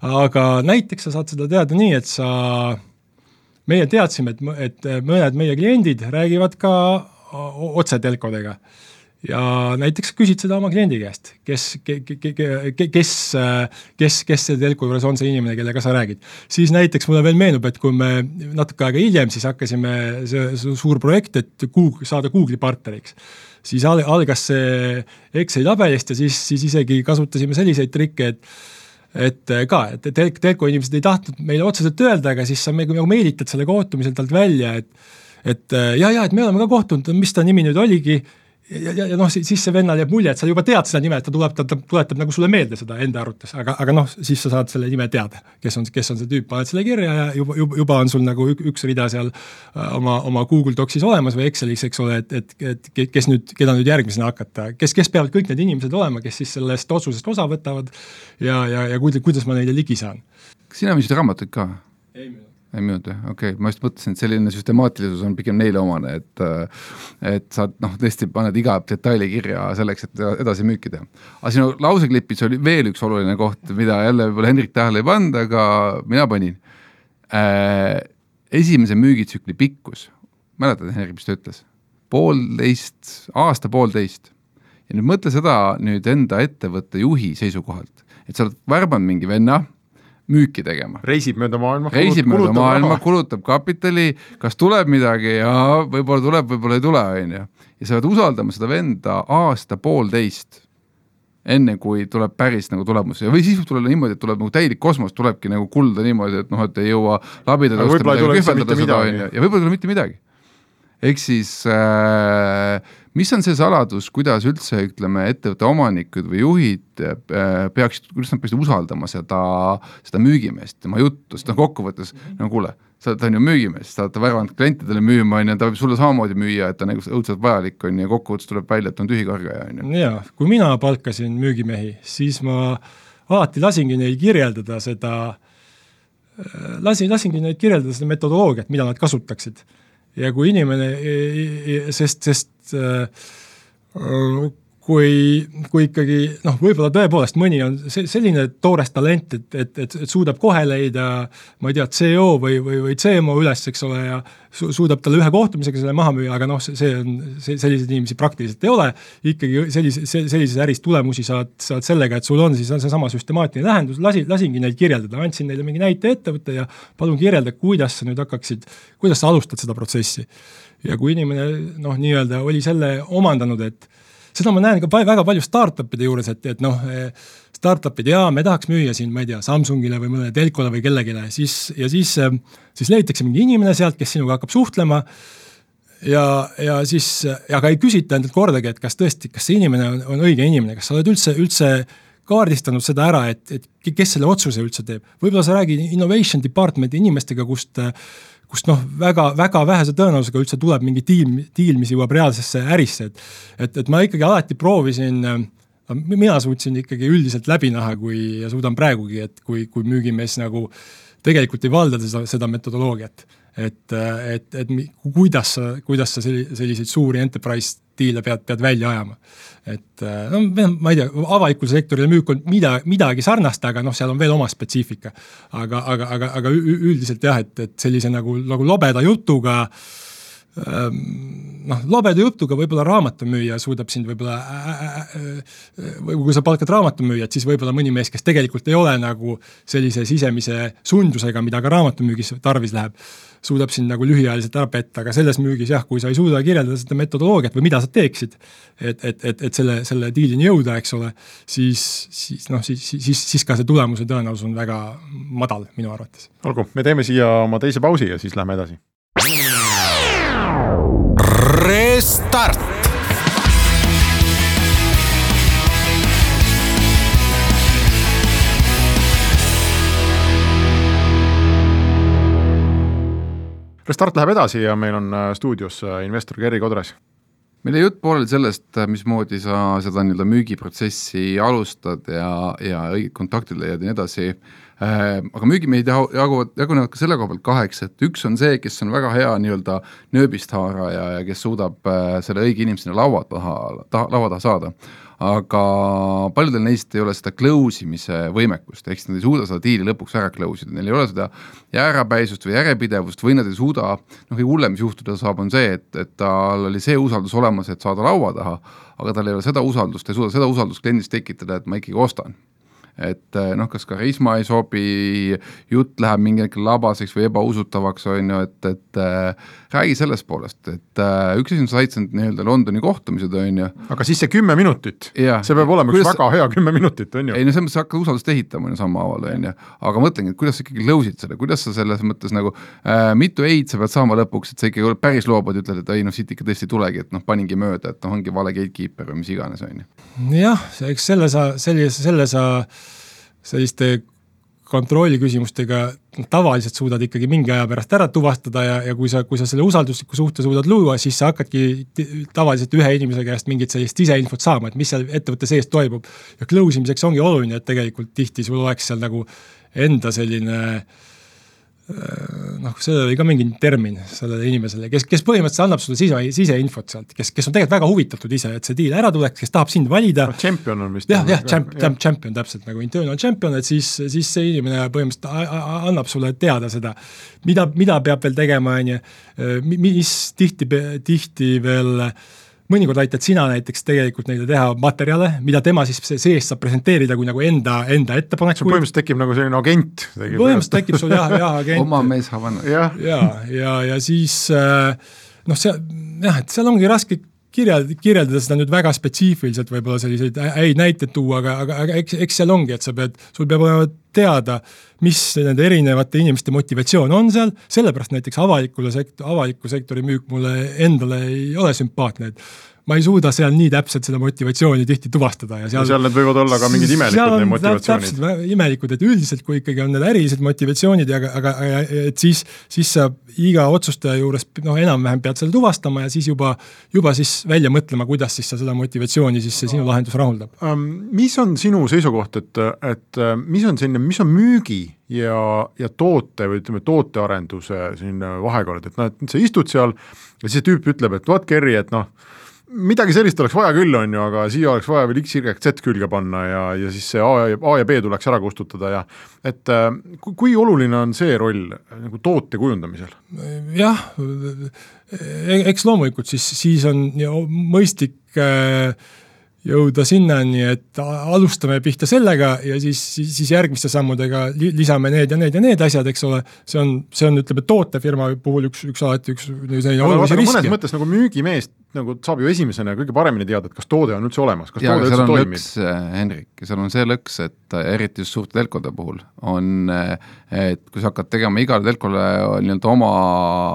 aga näiteks sa saad seda teada nii, et sa, meie teadsime, et, et mõned meie kliendid räägivad ka otse telkodega ja näiteks küsid seda oma kliendi käest, kes, kes, kes, kes selle telku juures on see inimene, kellega sa räägid. siis näiteks mulle veel meenub, et kui me natuke aega hiljem siis hakkasime, see suur projekt, et Google, saada Google'i partneriks, siis al-, algas see Exceli tabelist ja siis, siis isegi kasutasime selliseid trikke, et et ka, et tel-, telko inimesed ei tahtnud meile otseselt öelda, aga siis sa nagu meelitad selle kohtumisel talt välja, et et ja, ja et me oleme ka kohtunud, mis ta nimi nüüd oligi ja, ja, ja noh, siis see vennal jääb mulje, et sa juba tead seda nime, et ta tuleb, ta, ta tuletab nagu sulle meelde seda enda arvates, aga, aga noh, siis sa saad selle nime teada, kes on, kes on see tüüp, paned selle kirja ja juba, juba, juba on sul nagu üks rida seal äh, oma, oma Google Docsis olemas või Excelis, eks ole, et, et, et kes nüüd, keda nüüd järgmisena hakata, kes, kes peavad kõik need inimesed olema, kes siis sellest otsusest osa võtavad ja, ja, ja kuidas, kuidas ma neile ligi saan. kas sina müüsid raamatuid ka? ei müünud ei müünud jah, okei okay., ma just mõtlesin, et selline süstemaatilisus on pigem neile omane, et et sa noh, tõesti paned iga detaili kirja selleks, et edasi müüki teha. aga sinu lauseklipis oli veel üks oluline koht, mida jälle võib-olla Hendrik tähele ei pannud, aga mina panin äh,. esimese müügitsükli pikkus, mäletad, Hendrik, mis ta ütles? poolteist, aasta-poolteist. ja nüüd mõtle seda nüüd enda ettevõtte juhi seisukohalt, et sa oled värbanud mingi venna müüki tegema. reisib mööda maailma. reisib mööda maailma, kulutab kapitali, kas tuleb midagi ja võib-olla tuleb, võib-olla ei tule, on ju. ja sa pead usaldama seda venda aasta-poolteist, enne kui tuleb päris nagu tulemus ja või siis võib tulla niimoodi, et tuleb nagu täielik kosmos, tulebki nagu kulda niimoodi, et noh, et ei jõua labida tõsta midagi, kühveldada seda, on ju, ja võib-olla ei tule mitte midagi. ehk siis äh, mis on see saladus, kuidas üldse ütleme, ettevõtte omanikud või juhid äh, peaksid, kuidas nad peaksid usaldama seda, seda müügimeest, tema juttu, sest noh, kokkuvõttes mm -hmm. no kuule, sa, ta on ju müügimees, te olete värvanud klientidele müüma, on ju, ta võib sulle samamoodi müüa, et ta on nagu õudselt vajalik, on ju, kokkuvõttes tuleb välja, et on tühikargaja, on ju. jaa, kui mina palkasin müügimehi, siis ma alati lasingi neil kirjeldada seda, äh, lasin, lasingi neid kirjeldada seda metodoloogiat, mida nad kasutaksid ja kui inimene, sest, sest äh, kui, kui ikkagi noh, võib-olla tõepoolest mõni on see, selline toores talent, et, et, et, et suudab kohe leida ma ei tea, CO või, või, või CMO üles, eks ole, ja su-, suudab talle ühe kohtumisega selle maha müüa, aga noh, see, see on, see, selliseid inimesi praktiliselt ei ole, ikkagi sellise, sellises äris tulemusi saad, saad sellega, et sul on siis on seesama süstemaatiline lähendus, lasi, lasingi neil kirjeldada, andsin neile mingi näite ettevõtte ja palun kirjelda, kuidas sa nüüd hakkaksid, kuidas sa alustad seda protsessi. ja kui inimene noh, nii-öelda oli selle omandanud, et seda ma näen ka väga palju startup'ide juures, et, et noh, startup'id, jaa, me tahaks müüa siin, ma ei tea, Samsungile või mõnele telkole või kellelegi, siis, ja siis, siis leitakse mingi inimene sealt, kes sinuga hakkab suhtlema ja, ja siis, aga ei küsita endalt kordagi, et kas tõesti, kas see inimene on, on õige inimene, kas sa oled üldse, üldse kaardistanud seda ära, et, et kes selle otsuse üldse teeb. võib-olla sa räägid innovation department'i inimestega, kust äh, kust noh, väga, väga vähese tõenäosusega üldse tuleb mingi tiim, diil, mis jõuab reaalsesse ärisse, et et, et ma ikkagi alati proovisin mina suutsin ikkagi üldiselt läbi näha, kui ja suudan praegugi, et kui, kui müügimees nagu tegelikult ei valda seda, seda metodoloogiat. et, et, et kuidas sa, kuidas sa selliseid suuri enterprise diile pead, pead välja ajama. et äh, no ma ei tea, avalikule sektorile müük on mida, midagi sarnast, aga noh, seal on veel oma spetsiifika. aga, aga, aga, aga üldiselt jah, et, et sellise nagu, nagu lobeda jutuga ähm, noh, lobeda jutuga võib-olla raamatumüüja suudab sind võib-olla äh,, äh, või kui sa palkad raamatumüüjat, siis võib-olla mõni mees, kes tegelikult ei ole nagu sellise sisemise sundusega, mida ka raamatumüügis tarvis läheb suudab sind nagu lühiajaliselt ära petta, aga selles müügis jah, kui sa ei suuda kirjeldada seda metodoloogiat või mida sa teeksid, et, et, et, et selle, selle diilini jõuda, eks ole, siis, siis noh, siis, siis, siis ka see tulemuse tõenäosus on väga madal minu arvates. olgu, me teeme siia oma teise pausi ja siis lähme edasi. Restart Restart läheb edasi ja meil on äh, stuudios äh, investor Gerri Kodres. meil jäi jutt pooleli sellest, äh, mismoodi sa seda nii-öelda müügiprotsessi alustad ja, ja õiged kontaktid leiad ja nii edasi aga müügimehed jaguvad, jagunevad ka selle koha pealt kaheks, et üks on see, kes on väga hea nii-öelda nööbist haaraja ja kes suudab selle õige inimese sinna laua taha, taha, laua taha saada. Aga paljudel neist ei ole seda close imise võimekust, ehk siis nad ei suuda seda diili lõpuks ära close ida, neil ei ole seda jäärapäisust või järjepidevust või nad ei suuda, noh kõige hullem, mis juhtuda saab, on see, et, et tal oli see usaldus olemas, et saada laua taha, aga tal ei ole seda usaldust, ei suuda seda usaldust kliendis tekitada, et ma ikkagi ostan et eh, noh, kas karisma ei sobi, jutt läheb mingi hetkel labaseks või ebausutavaks, on ju, et, et äh, räägi sellest poolest, et äh, üks asi on, sa said sind nii-öelda Londoni kohtumised, on ju. aga siis see kümme minutit, see peab olema kuidas... üks väga hea kümme minutit, on ju. ei no selles mõttes sa hakkad usaldust ehitama, on ju, sammhaaval, on ju, aga mõtlengi, et kuidas sa ikkagi lõusid selle, kuidas sa selles mõttes nagu äh,, mitu ei-d sa pead saama lõpuks, et sa ikkagi päris loobud, ütled, et ei noh, siit ikka tõesti ei tulegi, et noh, paningi mööda, et noh, ongi vale gatekeeper või mis iganes, on ju. jah, eks selle sa, sellise, selle sa selliste kontrolliküsimustega tavaliselt suudad ikkagi mingi aja pärast ära tuvastada ja, ja kui sa, kui sa selle usaldusliku suhte suudad luua, siis sa hakkadki tavaliselt ühe inimese käest mingit sellist siseinfot saama, et mis seal ettevõtte sees toimub. ja close imiseks ongi oluline, et tegelikult tihti sul oleks seal nagu enda selline Äh, noh, sellel oli ka mingi termin sellele inimesele, kes, kes põhimõtteliselt annab sulle sise, siseinfot sealt, kes, kes on tegelikult väga huvitatud ise, et see diil ära tuleks, kes tahab sind valida no,. Champion on vist. jah, jah, champ-, champion täpselt nagu internal champion, et siis, siis see inimene põhimõtteliselt annab sulle teada seda, mida, mida peab veel tegema, on ju, mis tihti, tihti veel äh, mõnikord aitad sina näiteks tegelikult neile teha materjale, mida tema siis sees saab presenteerida kui nagu enda, enda ettepanekuid. põhimõtteliselt tekib nagu selline agent. põhimõtteliselt tekib sul jah, jah agent. oma mees Havannas. ja, ja, ja, ja siis äh, noh, see jah, et seal ongi raske kirjeld-, kirjeldada seda nüüd väga spetsiifiliselt, võib-olla selliseid häid näiteid tuua, aga, aga, aga eks, eks seal ongi, et sa pead, sul peab olema teada, mis nende erinevate inimeste motivatsioon on seal, sellepärast näiteks avalikule sekt-, avaliku sektori müük mulle endale ei ole sümpaatne, et ma ei suuda seal nii täpselt seda motivatsiooni tihti tuvastada ja seal, seal need võivad olla ka mingid imelikud need motivatsioonid. imelikud, et üldiselt, kui ikkagi on need ärilised motivatsioonid ja aga, aga et siis, siis sa iga otsustaja juures noh, enam-vähem pead selle tuvastama ja siis juba, juba siis välja mõtlema, kuidas siis sa seda motivatsiooni siis see sinu lahendus rahuldab mis on sinu seisukoht, et, et mis on selline, mis on müügi ja, ja toote või ütleme, tootearenduse selline vahekord, et noh, et sa istud seal ja siis see tüüp ütleb, et vot Kerri, et noh, midagi sellist oleks vaja küll, on ju, aga siia oleks vaja veel X, Y, Z külge panna ja, ja siis see A ja, A ja B tuleks ära kustutada ja et äh, kui, kui oluline on see roll nagu toote kujundamisel? jah, eks loomulikult siis, siis on mõistlik äh, jõuda sinnani, et alustame pihta sellega ja siis, siis, siis järgmiste sammudega lisame need ja need ja need asjad, eks ole, see on, see on, ütleme, tootefirma puhul üks, üks alati üks selline olulisi riske. mõnes mõttes nagu müügimeest nagu saab ju esimesena kõige paremini teada, et kas toode on üldse olemas, kas ja, toode üldse toimib. Äh, Henrik, seal on see lõks, et äh, eriti just suurte telkode puhul on, äh, et kui sa hakkad tegema igale telkole nii-öelda oma,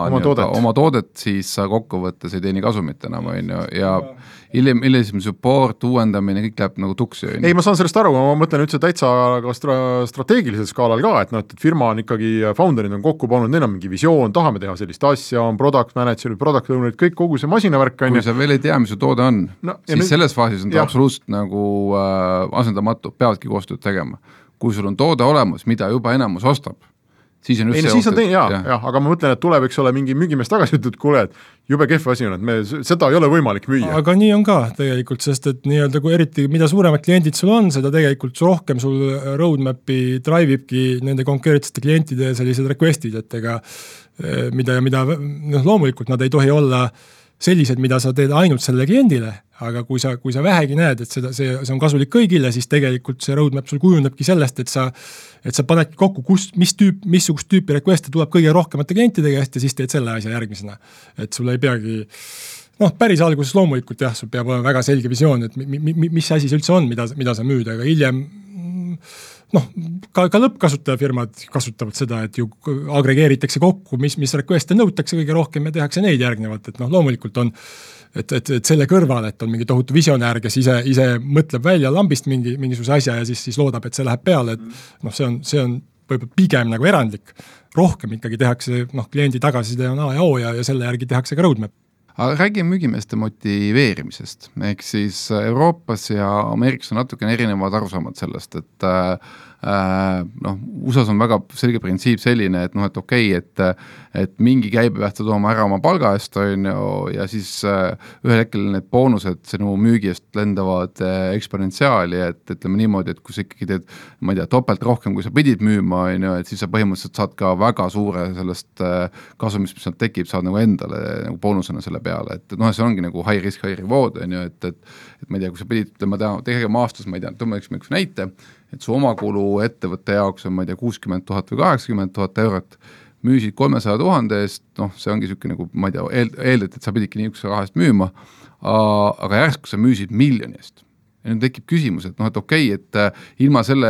oma, toodet. oma toodet, siis sa kokkuvõttes ei teeni kasumit enam, on ju, ja, ja hiljem, hiljem support, uuendamine, kõik läheb nagu tuksi. ei, ma saan sellest aru, ma mõtlen üldse täitsa ka stra-, strateegilisel skaalal ka, et noh, et firma on ikkagi, founder'id on kokku pannud, neil on mingi visioon, tahame teha sellist asja, on product manager'id, product owner'id, kõik, kogu see masinavärk on ju. kui sa veel ei tea, mis su toode on no,, siis nüüd... selles faasis on ta absoluutselt nagu äh, asendamatu, peavadki koostööd tegema. kui sul on toode olemas, mida juba enamus ostab, siis on just ei no siis on teine, jaa, jah, aga ma mõtlen, et tuleb, eks ole, mingi müügimees tagasi, ütleb, et kuule, et jube kehv asi on, et me, seda ei ole võimalik müüa. aga nii on ka tegelikult, sest et nii-öelda kui eriti, mida suuremad kliendid sul on, seda tegelikult rohkem sul roadmap'i drive ibki nende konkreetsete klientide sellised request'id, et ega eh, mida, mida noh, loomulikult nad ei tohi olla sellised, mida sa teed ainult sellele kliendile, aga kui sa, kui sa vähegi näed, et seda, see, see on kasulik kõigile, siis tegelikult see roadmap sul kujunebki sellest, et sa, et sa panedki kokku, kus, mis tüüp, missugust tüüpi request'e tuleb kõige rohkemate klientide käest ja siis teed selle asja järgmisena. et sul ei peagi noh, päris alguses loomulikult jah, sul peab olema väga selge visioon, et mi, mi, mi, mis asi see üldse on, mida, mida sa müüd, aga hiljem noh, ka, ka lõppkasutajafirmad kasutavad seda, et ju agregeeritakse kokku, mis, mis request'e nõutakse kõige rohkem ja tehakse neid järgnevalt, et noh, loomulikult on et, et, et selle kõrval, et on mingi tohutu visionäär, kes ise, ise mõtleb välja lambist mingi, mingisuguse asja ja siis, siis loodab, et see läheb peale, et noh, see on, see on võib-olla pigem nagu erandlik. rohkem ikkagi tehakse, noh, kliendi tagasiside on A ja O ja, ja selle järgi tehakse ka roadmap aga räägime müügimeeste motiveerimisest, ehk siis Euroopas ja Ameerikas on natukene erinevad arusaamad sellest, et äh, noh, USA-s on väga selge printsiip selline, et noh, et okei okay,, et et mingi käibe pead sa tooma ära oma palga eest, on ju, ja siis äh, ühel hetkel need boonused sinu müügi eest lendavad äh, eksponentsiaali, et ütleme niimoodi, et kui sa ikkagi teed ma ei tea, topelt rohkem, kui sa pidid müüma, on ju, et siis sa põhimõtteliselt saad ka väga suure sellest kasumist, mis sealt tekib, saad nagu endale nagu boonusena selle peale, et noh, see ongi nagu high risk, high reward, on ju, et, et et ma ei tea, kui sa pidid, ütleme, tegema aastas, ma ei tea, tõmbame üks näite, et su omakulu ettevõtte jaoks on, ma ei tea, kuuskümmend tuhat või kaheksakümmend tuhat eurot, müüsid kolmesaja tuhande eest, noh, see ongi niisugune nagu ma ei tea, eel-, eeldati, et sa pididki niisuguse raha eest müüma, aga järsku sa müüsid miljoni eest ja nüüd tekib küsimus, et noh, et okei okay,, et äh, ilma selle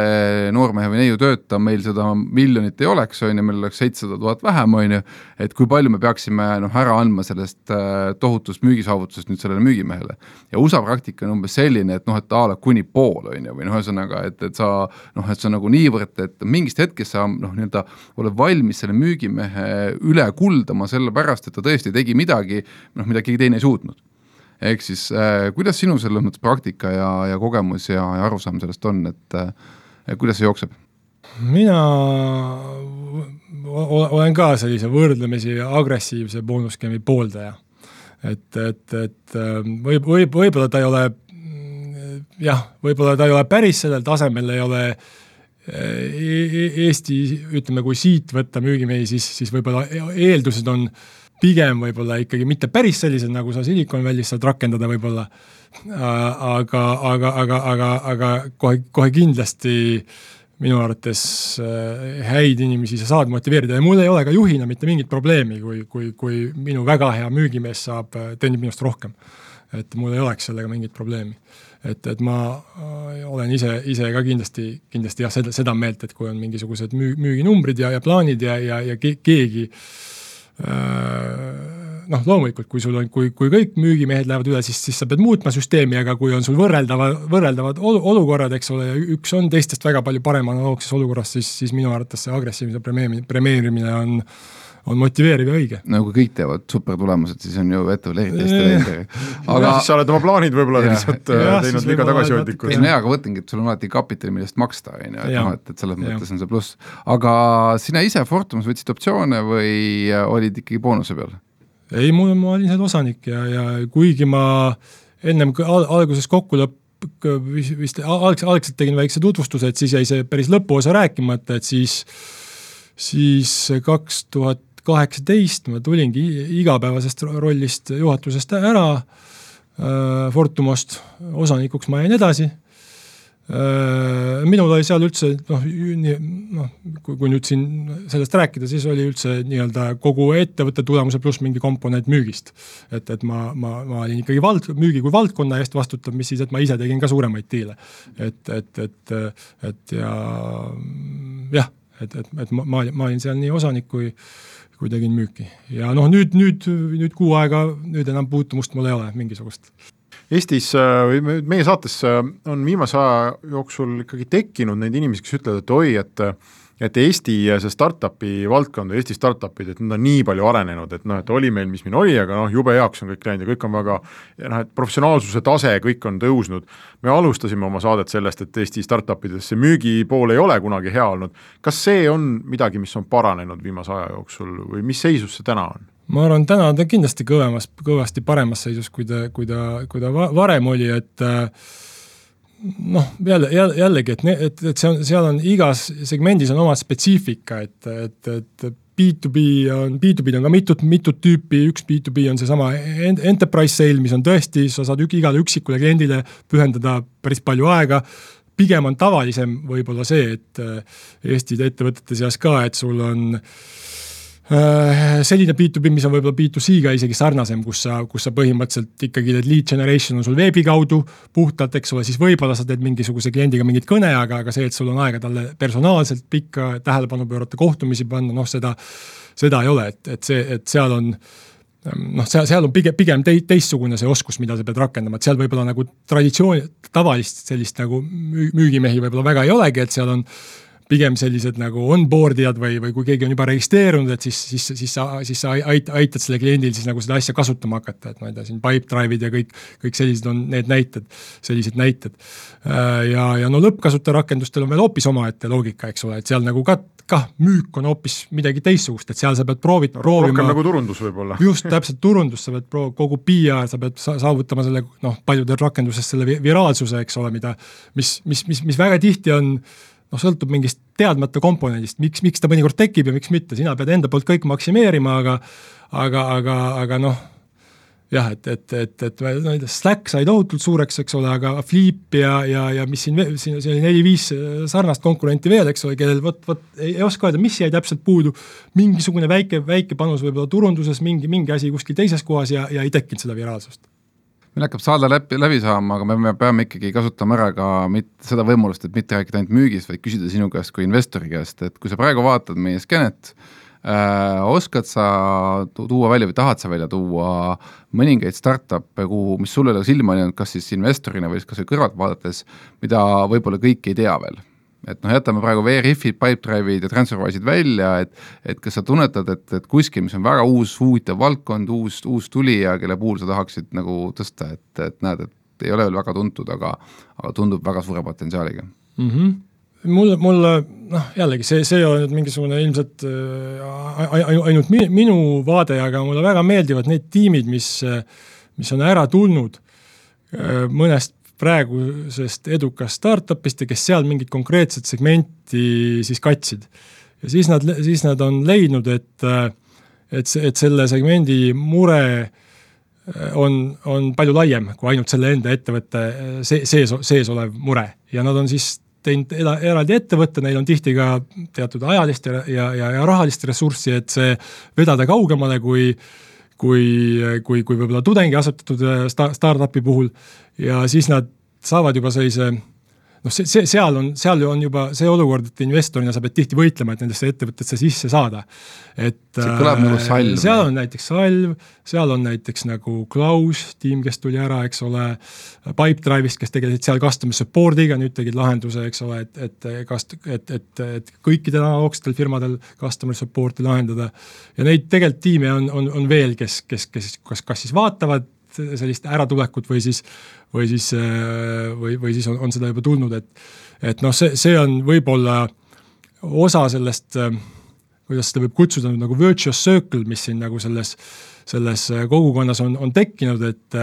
noormehe või neiu tööta meil seda miljonit ei oleks, on ju, meil oleks seitsesada tuhat vähem, on ju, et kui palju me peaksime noh, ära andma sellest äh, tohutust müügisaavutusest nüüd sellele müügimehele. ja USA praktika on umbes selline, et noh, et a la kuni pool, on ju, või noh, ühesõnaga, et, et sa noh, et see on nagu niivõrd, et mingist hetkest sa noh, nii-öelda oled valmis selle müügimehe üle kuldama, sellepärast et ta tõesti tegi midagi, noh, mida keegi teine ei suutnud ehk siis äh, kuidas sinu selles mõttes praktika ja, ja kogemus ja, ja arusaam sellest on, et äh, kuidas see jookseb? mina olen ka sellise võrdlemisi agressiivse boonusskeemi pooldaja. et, et, et äh, võib, võib, võib-olla ta ei ole jah, võib-olla ta ei ole päris sellel tasemel, ei ole äh, Eesti, ütleme, kui siit võtta müügimehi, siis, siis võib-olla eeldused on äh, pigem võib-olla ikkagi mitte päris sellised, nagu sa Silicon Valley's saad rakendada võib-olla, aga, aga, aga, aga, aga kohe, kohe kindlasti minu arvates äh, häid inimesi sa saad motiveerida ja mul ei ole ka juhina mitte mingit probleemi, kui, kui, kui minu väga hea müügimees saab, äh, teenib minust rohkem. et mul ei oleks sellega mingit probleemi. et, et ma äh, olen ise, ise ka kindlasti, kindlasti jah, seda, seda meelt, et kui on mingisugused müü-, müüginumbrid ja, ja plaanid ja, ja, ja keegi Äh, noh, loomulikult, kui sul on, kui, kui kõik müügimehed lähevad üle, siis, siis sa pead muutma süsteemi, aga kui on sul võrreldava, võrreldavad olukorrad, eks ole, ja üks on teistest väga palju parem analoogses olukorras, siis, siis minu arvates see agressiivse premeerimine, premeerimine on on motiveeriv ja õige. no kui kõik teevad supertulemused, siis on ju ettevõttel eriti hästi läinud. aga siis sa oled oma plaanid võib-olla lihtsalt äh, teinud liiga tagasihoidlikud. see on hea, aga mõtlengi, et sul on alati kapitali, millest maksta, on ju, et noh, et, et selles mõttes on see pluss. aga sina ise Fortumas võtsid optsioone või äh, olid ikkagi boonuse peal? ei, mul, ma olin seal osanik ja, ja kuigi ma ennem al alguses kokkulepp-, vist alg-, algselt tegin väikse tutvustuse, et siis jäi see päris lõpuosa rääkimata, et siis siis kaks tuhat kaheksateist ma tulingi igapäevasest rollist juhatusest ära äh, Fortumost, osanikuks ma jäin edasi äh,. minul oli seal üldse noh, noh, kui, kui nüüd siin sellest rääkida, siis oli üldse nii-öelda kogu ettevõtte tulemuse pluss mingi komponent müügist. et, et ma, ma, ma olin ikkagi vald, müügi kui valdkonna eest vastutav, mis siis, et ma ise tegin ka suuremaid diile. et, et, et, et ja jah, et, et, et ma, ma, ma olin seal nii osanik kui kui tegin müüki. Ja noh, nüüd, nüüd, nüüd kuu aega, nüüd enam puutumust mul ei ole mingisugust. Eestis või meie saates on viimase aja jooksul ikkagi tekkinud neid inimesi, kes ütlevad, et oi, et et Eesti see startup'i valdkond Eesti startup'id, et nad on nii palju arenenud, et noh, et oli meil, mis meil oli, aga noh, jube heaks on kõik läinud ja kõik on väga noh, et professionaalsuse tase, kõik on tõusnud. me alustasime oma saadet sellest, et Eesti startup ides see müügipool ei ole kunagi hea olnud. kas see on midagi, mis on paranenud viimase aja jooksul või mis seisus see täna on? ma arvan, täna ta kindlasti kõvemas, kõvasti paremas seisus, kui ta, kui ta, kui ta varem oli, et äh, noh, jälle, jälle, jällegi, et, et, et see on, seal on igas segmendis on oma spetsiifika, et, et, et B2B on, B2B-d on ka mitut, mitut tüüpi, üks B2B on seesama enterprise sale, mis on tõesti, sa saad ük, igale üksikule kliendile pühendada päris palju aega, pigem on tavalisem võib-olla see, et Eesti ettevõtete seas ka, et sul on Äh, selline B2B, mis on võib-olla B2C-ga isegi sarnasem, kus sa, kus sa põhimõtteliselt ikkagi teed lead generation on sul veebi kaudu puhtalt, eks ole, siis võib-olla sa teed mingisuguse kliendiga mingit kõne, aga, aga see, et sul on aega talle personaalselt pikka tähelepanu pöörata, kohtumisi panna, noh seda, seda ei ole, et, et see, et seal on noh, seal, seal on pigem, pigem tei-, teistsugune see oskus, mida sa pead rakendama, et seal võib-olla nagu traditsiooni, tavalist sellist nagu müügimehi võib-olla väga ei olegi, et seal on pigem sellised nagu onboard ijad või, või kui keegi on juba registreerunud, et siis, siis, siis sa, siis sa ait-, aitad selle kliendil siis nagu seda asja kasutama hakata, et ma ei tea, siin Pipedrive'id ja kõik, kõik sellised on need näited, sellised näited. Äh, ja, ja no lõppkasutaja rakendustel on veel hoopis omaette loogika, eks ole, et seal nagu ka kah, müük on hoopis midagi teistsugust, et seal sa pead proovid no,, proovima. rohkem nagu turundus võib-olla. just, täpselt turundus, sa pead proov-, kogu PR, sa pead sa saavutama selle noh, paljudel rakenduses selle viraalsuse, eks ole, mida, mis, mis, mis, mis väga tihti on noh, sõltub mingist teadmata komponendist, miks, miks ta mõnikord tekib ja miks mitte, sina pead enda poolt kõik maksimeerima, aga aga, aga, aga noh, jah, et, et, et, et tea, Slack sai tohutult suureks, eks ole, aga Flip ja, ja, ja mis siin, siin, siin oli neli-viis sarnast konkurenti veel, eks ole, kellel vot, vot ei, ei oska öelda, mis jäi täpselt puudu, mingisugune väike, väike panus võib-olla turunduses, mingi, mingi asi kuskil teises kohas ja, ja ei tekkinud seda viraalsust meil hakkab saade läbi, läbi saama, aga me peame ikkagi kasutama ära ka mit-, seda võimalust, et mitte rääkida ainult müügist, vaid küsida sinu käest kui investori käest, et kui sa praegu vaatad meie skeenet äh,, oskad sa tuua välja või tahad sa välja tuua mõningaid startup'e, kuhu, mis sul ei ole silma jäänud, kas siis investorina või siis kas või kõrvalt vaadates, mida võib-olla kõik ei tea veel et noh, jätame praegu VRIF-id, Pipedrive'id ja TransferWise'id välja, et et kas sa tunnetad, et, et kuskil, mis on väga uus, huvitav valdkond, uus, uus tulija, kelle puhul sa tahaksid nagu tõsta, et, et näed, et ei ole veel väga tuntud, aga aga tundub väga suure potentsiaaliga mm? -hmm mulle, mulle noh, jällegi see, see on nüüd mingisugune ilmselt äh, ainult minu vaade, aga mulle väga meeldivad need tiimid, mis, mis on ära tulnud äh, mõnest praegusest edukast startup'ist ja kes seal mingit konkreetset segmenti siis katsid. ja siis nad, siis nad on leidnud, et, et et selle segmendi mure on, on palju laiem kui ainult selle enda ettevõtte sees, sees olev mure ja nad on siis teinud eraldi ettevõtte, neil on tihti ka teatud ajalist ja, ja, ja, rahalist ressurssi, et see vedada kaugemale kui kui, kui, kui võib-olla tudengi asutatud sta-, startup'i puhul. Ja siis nad saavad juba sellise noh, see, see, seal on, seal on juba see olukord, et investorina sa pead tihti võitlema, et nendesse ettevõtetesse sisse saada. et see kõlab nagu salv. seal on näiteks Salv, seal on näiteks nagu Klaus, tiim, kes tuli ära, eks ole, Pipedrive'ist, kes tegelesid seal customer support'iga, nüüd tegid lahenduse, eks ole, et, et kast-, et, et, et kõikidel analoogsetel firmadel customer support'i lahendada. ja neid tegelikult tiime on, on, on veel, kes, kes, kes kas, kas siis vaatavad sellist äratulekut või siis, või siis, äh, või, või siis on, on seda juba tulnud, et et noh, see, see on võib-olla osa sellest, äh, kuidas seda võib kutsuda nagu virtuous circle, mis siin nagu selles, selles äh, kogukonnas on, on tekkinud, et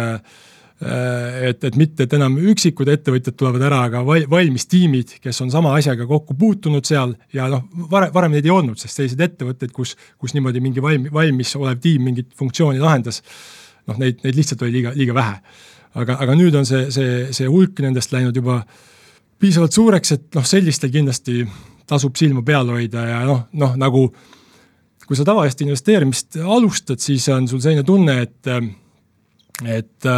et, et mitte, et enam üksikud ettevõtjad tulevad ära, aga valmis tiimid, kes on sama asjaga kokku puutunud seal ja noh, varem, varem neid ei olnud, sest selliseid ettevõtteid, kus, kus niimoodi mingi valmi-, valmis olev tiim mingit funktsiooni lahendas, noh, neid, neid lihtsalt oli liiga, liiga vähe. aga, aga nüüd on see, see, see hulk nendest läinud juba piisavalt suureks, et noh, sellistel kindlasti tasub silma peal hoida ja noh, noh nagu kui sa tavalist investeerimist alustad, siis on sul selline tunne, et et,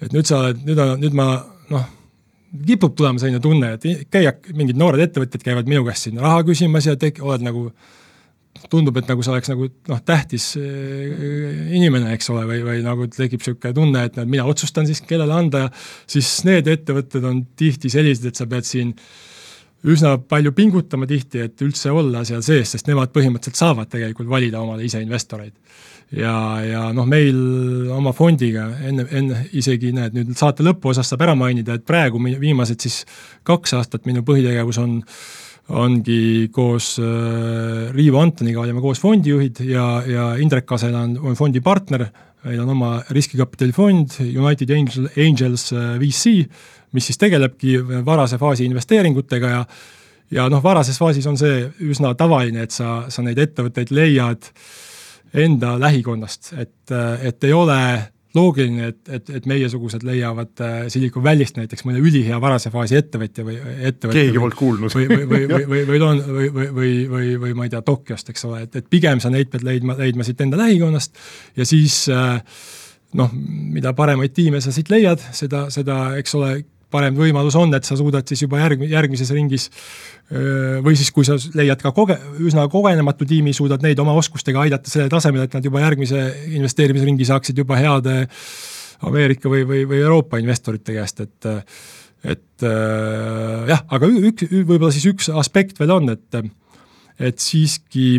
et nüüd sa oled, nüüd on, nüüd ma noh, kipub tulema selline tunne, et käia, mingid noored ettevõtjad käivad minu käest siin raha küsimas ja te oled nagu tundub, et nagu see oleks nagu noh, tähtis äh, inimene, eks ole, või, või nagu tekib niisugune tunne, et näed, mina otsustan siis, kellele anda ja siis need ettevõtted on tihti sellised, et sa pead siin üsna palju pingutama tihti, et üldse olla seal sees, sest nemad põhimõtteliselt saavad tegelikult valida omale ise investoreid. ja, ja noh, meil oma fondiga enne, enne isegi näed, nüüd saate lõpuosas saab ära mainida, et praegu viimased siis kaks aastat minu põhitegevus on ongi koos äh, Riivo Antoniga olime koos fondijuhid ja, ja Indrek Kasela on, on fondi partner, meil on oma riskikapitali fond United Angel, Angels äh, VC, mis siis tegelebki varase faasi investeeringutega ja ja noh, varases faasis on see üsna tavaline, et sa, sa neid ettevõtteid leiad enda lähikonnast, et, et ei ole loogiline, et, et, et meiesugused leiavad äh, Silicon Valley'st näiteks mõne ülihea varase faasi ettevõtja või äh, ettevõtja. keegi polnud kuulnud. või, või, või, (laughs) või, või Lon- või, või, või, või, või ma ei tea, Tokyost, eks ole, et, et pigem sa neid pead leidma, leidma siit enda lähikonnast ja siis äh, noh, mida paremaid tiime sa siit leiad, seda, seda, eks ole, parem võimalus on, et sa suudad siis juba järg, järgmises ringis või siis, kui sa leiad ka koge-, üsna kogenematu tiimi, suudad neid oma oskustega aidata sellele tasemele, et nad juba järgmise investeerimisringi saaksid juba heade Ameerika või, või, või Euroopa investorite käest, et et jah, aga üks, võib-olla siis üks aspekt veel on, et et siiski,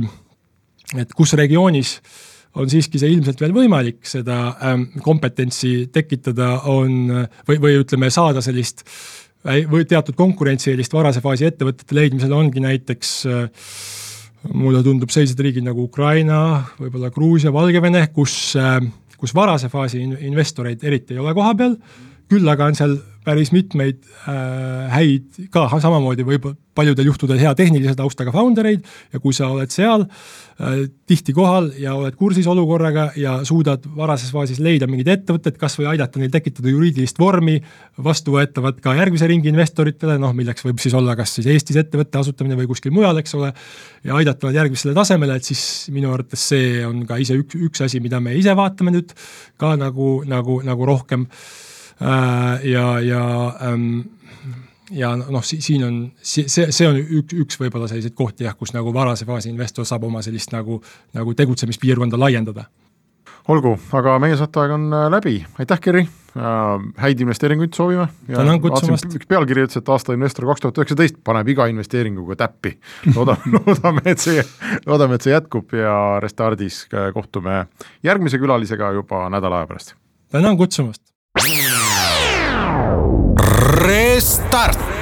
et kus regioonis äh, on siiski see ilmselt veel võimalik, seda ähm, kompetentsi tekitada on või, või ütleme, saada sellist või teatud konkurentsieelist varase faasi ettevõtete leidmisel ongi näiteks äh, mulle tundub sellised riigid nagu Ukraina, võib-olla Gruusia, Valgevene, kus äh,, kus varase faasi investoreid eriti ei ole kohapeal, küll aga on seal päris mitmeid äh, häid ka samamoodi võib paljudel juhtudel hea tehnilise taustaga founder eid ja kui sa oled seal äh, tihti kohal ja oled kursis olukorraga ja suudad varases faasis leida mingid ettevõtted, kas või aidata neil tekitada juriidilist vormi, vastuvõetavat ka järgmise ringi investoritele, noh milleks võib siis olla kas siis Eestis ettevõtte asutamine või kuskil mujal, eks ole, ja aidata nad järgmisele tasemele, et siis minu arvates see on ka ise üks, üks asi, mida me ise vaatame nüüd ka nagu, nagu, nagu rohkem. Äh, ja, ja ähm, ja noh, siin on, see, see on üks, üks võib-olla selliseid kohti jah, kus nagu varase faasi investor saab oma sellist nagu, nagu tegutsemispiirkonda laiendada. olgu, aga meie saateaeg on äh, läbi, aitäh, Kerri äh,, häid investeeringuid soovime. tänan kutsumast. üks pealkiri ütles, et aasta investor kaks tuhat üheksateist paneb iga investeeringuga täppi. loodame (laughs) loodame, et see, loodame, et see jätkub ja Restardis äh, kohtume järgmise külalisega juba nädala aja pärast. tänan kutsumast Restart